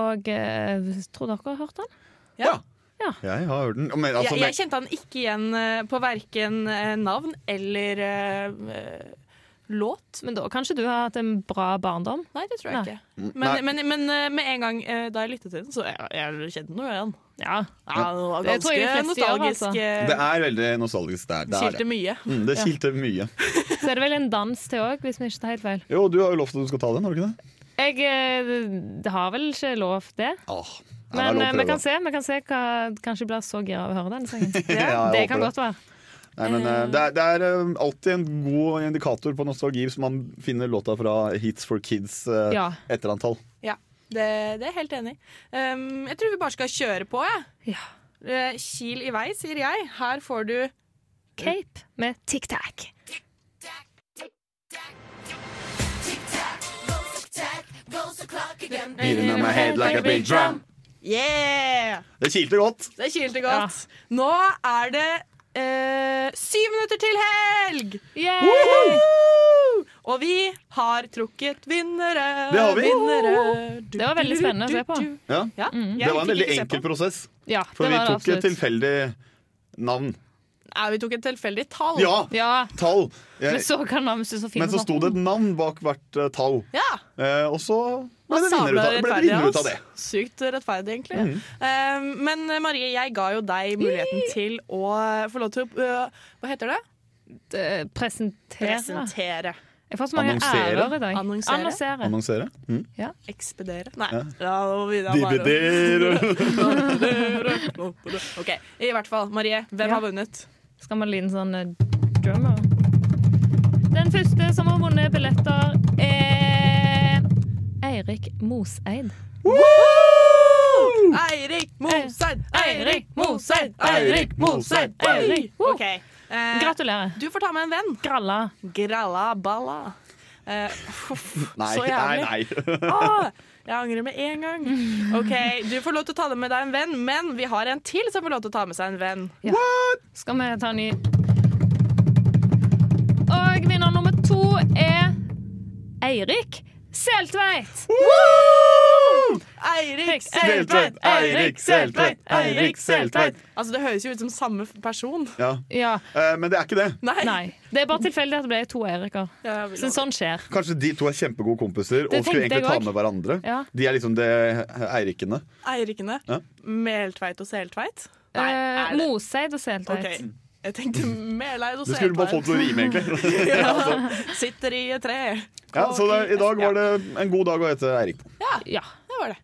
Og eh, tror dere har hørt den? Ja. Jeg har hørt den. Men, altså, jeg, jeg kjente han ikke igjen eh, på verken navn eller låt. Men da kanskje du har hatt en bra barndom? Nei, det tror jeg Nei. ikke. Men, men, men eh, med en gang eh, da jeg lyttet til den, så jeg, jeg kjente noe igjen. Ja, Ja, det var Det nostalgisk. ganske gjør, altså. eh, det er veldig nostalgisk der. Det Kilte mye. Mm, det Ja. mye. Så er det vel en dans til òg, hvis vi ikke tar helt feil. Jo, du har jo lovt at du skal ta den, har du ikke det? Jeg det har vel ikke lov det. Åh, er Men vi kan se, vi kan se hva Kanskje blir så gira av å høre den sangen. Ja, det kan det. godt være. Nei, men eh, det er, det er eh, alltid en god indikator på nostalgi hvis man finner låta fra Hits for Kids uh, Ja. etterantall. Ja, det, det er jeg helt enig i. Um, jeg tror vi bare skal kjøre på, jeg. Eh, Kil i vei, sier jeg. Her får du Cape med Tic Tac. Beating on my head like a big drum. Yeah! Det kilte godt. Det kilte godt. Nå er det eh, syv minutter til helg! Og vi har trukket vinnere. Det har vi. Vinnere. Det var veldig spennende å se på. Ja. Ja, Mm. jeg Det var en fikk veldig ikke se enkel prosess. Ja, For det vi var tok tok et tilfeldig navn. Nei, vi tok et tilfeldig tall. Ja! Ja, Tall. Jeg, så hva navnet så fint men så sto det et navn bak hvert eh, tall. Ja. Eh, og så Og vinner ut av, ble det rettferdig vinner ut av av det. oss. Sykt rettferdig, egentlig. Mm. Eh, men eh, Marie, jeg ga jo deg muligheten til å få lov til å uh, Hva heter det? De, Presentere. Presentere. Jeg får så mange Annonsere. ærer i dag. Annonsere. Annonsere. Annonsere. Mm. Ja. Ekspedere? Nei. Ja. Det OK. I hvert fall, Marie, hvem Ja. har vunnet? Skal man lide en sånn eh, drummer? Den første som har vunnet billetter, er Eirik Moseid. Eirik Moseid! Eirik Moseid! Eirik Moseid! Eirik. OK. eh, Gratulerer. Du får ta med en venn. Gralla. Gralla balla. Eh, uff, Nei, så nei, jævlig. nei. Åh, jeg angrer med en gang. OK, du får lov til å ta med deg en venn, men vi har en til som får lov til å ta med seg en venn. Ja. Skal vi ta en ny Og vinner nummer to er Eirik Seltveit. Eirik Seltveit, Eirik Seltveit, Eirik Seltveit. Altså, det høres jo ut som samme person. Ja. Ja. Eh, men det er ikke det. Nei. Nei. Det er bare tilfeldig at det ble to Eiriker. Ja, Så sånn skjer. Kanskje de to er kjempegode kompiser Det og skulle egentlig ta med hverandre. Ja. De er liksom det Eirikene. Eirikene. Ja. Meltveit og Seltveit. Nei, Eh, er Moseid og Seltveit. OK. Jeg tenkte Meleid og Du skulle bare fått å rime, egentlig. ja. Sitter i et tre. Ja, så det, i dag var det en god dag å hete Eirik på. Ja, Ja. det var det.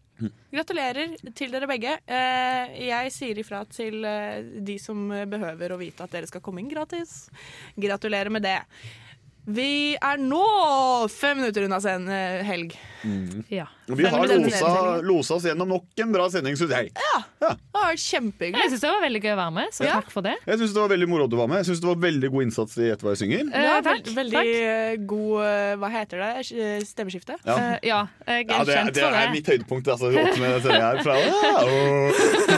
Gratulerer til dere begge. Eh, jeg sier ifra til eh, de som behøver å vite at dere skal komme inn gratis. Gratulerer med det. Vi er nå fem minutter unna sen helg. helg. Ja. Vi har losa, losa oss gjennom nok en bra sending, syns jeg. Det var kjempehyggelig. Jeg syns det var veldig gøy å være med, så Ja. takk for det. Jeg syns det var veldig moro at du var med. Jeg synes det var veldig god innsats i Gjett hva jeg synger. Eh, Ja, takk, veld, veldig takk. god eh, Hva heter det? Eh, Stemmeskifte? Ja. uh, ja, jeg er Ja, det, kjent det for det. er mitt høydepunkt. Altså, å åpne sendinga her fra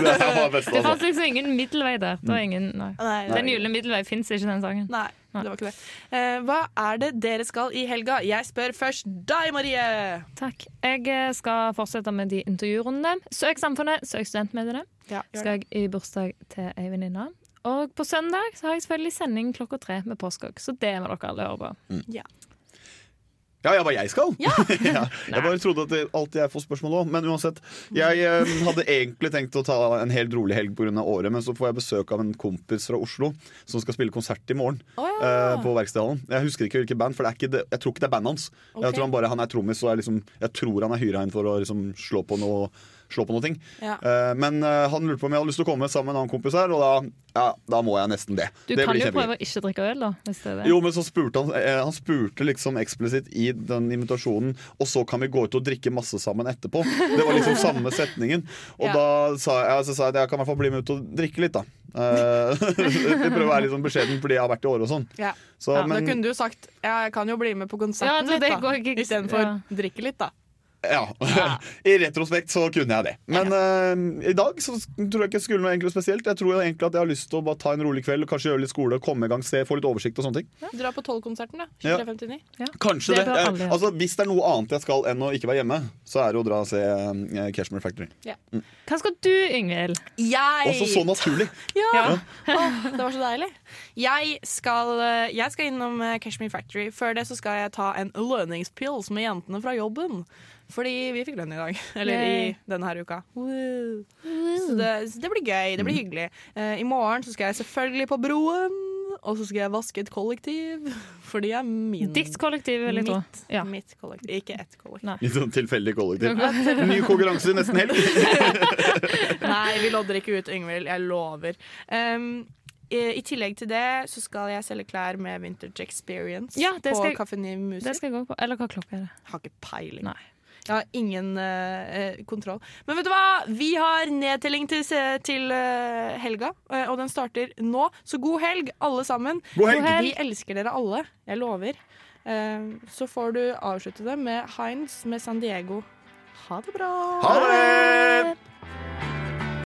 Det var best, Det altså. fantes liksom ingen middelvei der. Det var ingen, nei. Nei, Den gylne middelvei fins ikke, den sangen. Nei, det var ikke det. Eh, hva er det dere skal i helga? Jeg spør først deg, Marie. Takk. Jeg eh, skal fortsette med de intervjurundene. Søk Samfunnet, søk Studentmediene. Ja. Skal jeg i bursdag til ei venninne. Og på søndag så har jeg selvfølgelig sending klokka tre med Påskog, så det må dere alle høre på. Ja. Ja, ja, hva jeg skal? Ja. Jeg bare trodde at det alltid jeg får spørsmål òg. Men uansett. Jeg eh, hadde egentlig tenkt å ta en helt rolig helg pga. året, men så får jeg besøk av en kompis fra Oslo som skal spille konsert i morgen. Oh, ja. eh, på Verkstedhallen. Jeg husker ikke hvilket band, for det, jeg tror ikke det er bandet hans. Okay. Jeg tror han bare han er trommis, og jeg, liksom, jeg tror han er hyra inn for å liksom slå på noe slå på noe ting. Ja. Eh, men eh, han lurte på om jeg hadde lyst til å komme sammen med en annen kompis her, og da, ja, da må jeg nesten det. Du det kan blir jo prøve å ikke drikke øl, da. Hvis det er det. Jo, men så spurte han eh, Han spurte liksom eksplisitt i den invitasjonen Og så kan vi gå ut og drikke masse sammen etterpå Det var liksom samme setningen Og Ja. da sa jeg, så sa jeg at jeg kan i hvert fall bli med ut og drikke litt da Eh, Vi prøver å være litt sånn beskjeden Fordi jeg har vært i år og sånn Ja. Så, ja, men- Da kunne du sagt jeg kan jo bli med på Ja, konserten det- det litt, går da. ikke- Istedenfor ja. drikke litt, da. Ja, i retrospekt så kunne jeg det Men uh, i dag så tror jeg ikke jeg skulle noe egentlig spesielt Jeg tror egentlig at jeg har lyst til å bare ta en rolig kveld Og kanskje gjøre litt skole, komme i gang, se, få litt oversikt og sånne ting Dra på Tollkonserten, da. Ja. 23.59. Kanskje Det det, gjøre. altså, Hvis det er noe annet jeg skal enn å ikke være hjemme Så er det å dra og se uh, Cashmere Factory Ja. Mm. Hva skal du, Yngvild? Jeg Også så naturlig Ja. Oh, det var så deilig. Jeg skal, eh, jeg skal innom Cashmere Factory. Før det så skal jeg ta en lønningspils med jentene fra jobben. Fordi vi fikk lønn i dag. Eller i denne her uka. Woo. Så det, så det blir gøy. Det blir hyggelig. Uh, I morgen så skal jeg selvfølgelig på Broen. Og så skal jeg vaske et kollektiv. For det er min Ditt kollektiv, eller jeg. Mitt, Ja. mitt kollektiv. Ikke ett kollektiv. Litt sånn tilfeldig kollektiv Ny konkurranse nesten helg Nei, vi lodder ikke ut, Yngvild. Jeg lover. Um, i, I tillegg til det så skal jeg selge klær med Vintage Experience Ja, det på skal- Kaffe Ny Muser. Det skal jeg gå på. Eller hva klokka er det? Har ikke peiling. Jeg har ingen eh, kontroll. Men vet du hva? Vi har nedtelling til, til uh, helga, og den starter nå. Så god helg, alle sammen. God helg. God helg. Vi elsker dere alle. Jeg lover. Uh, så får du avslutte det med Heinz med San Diego. Ha det bra. Ha det!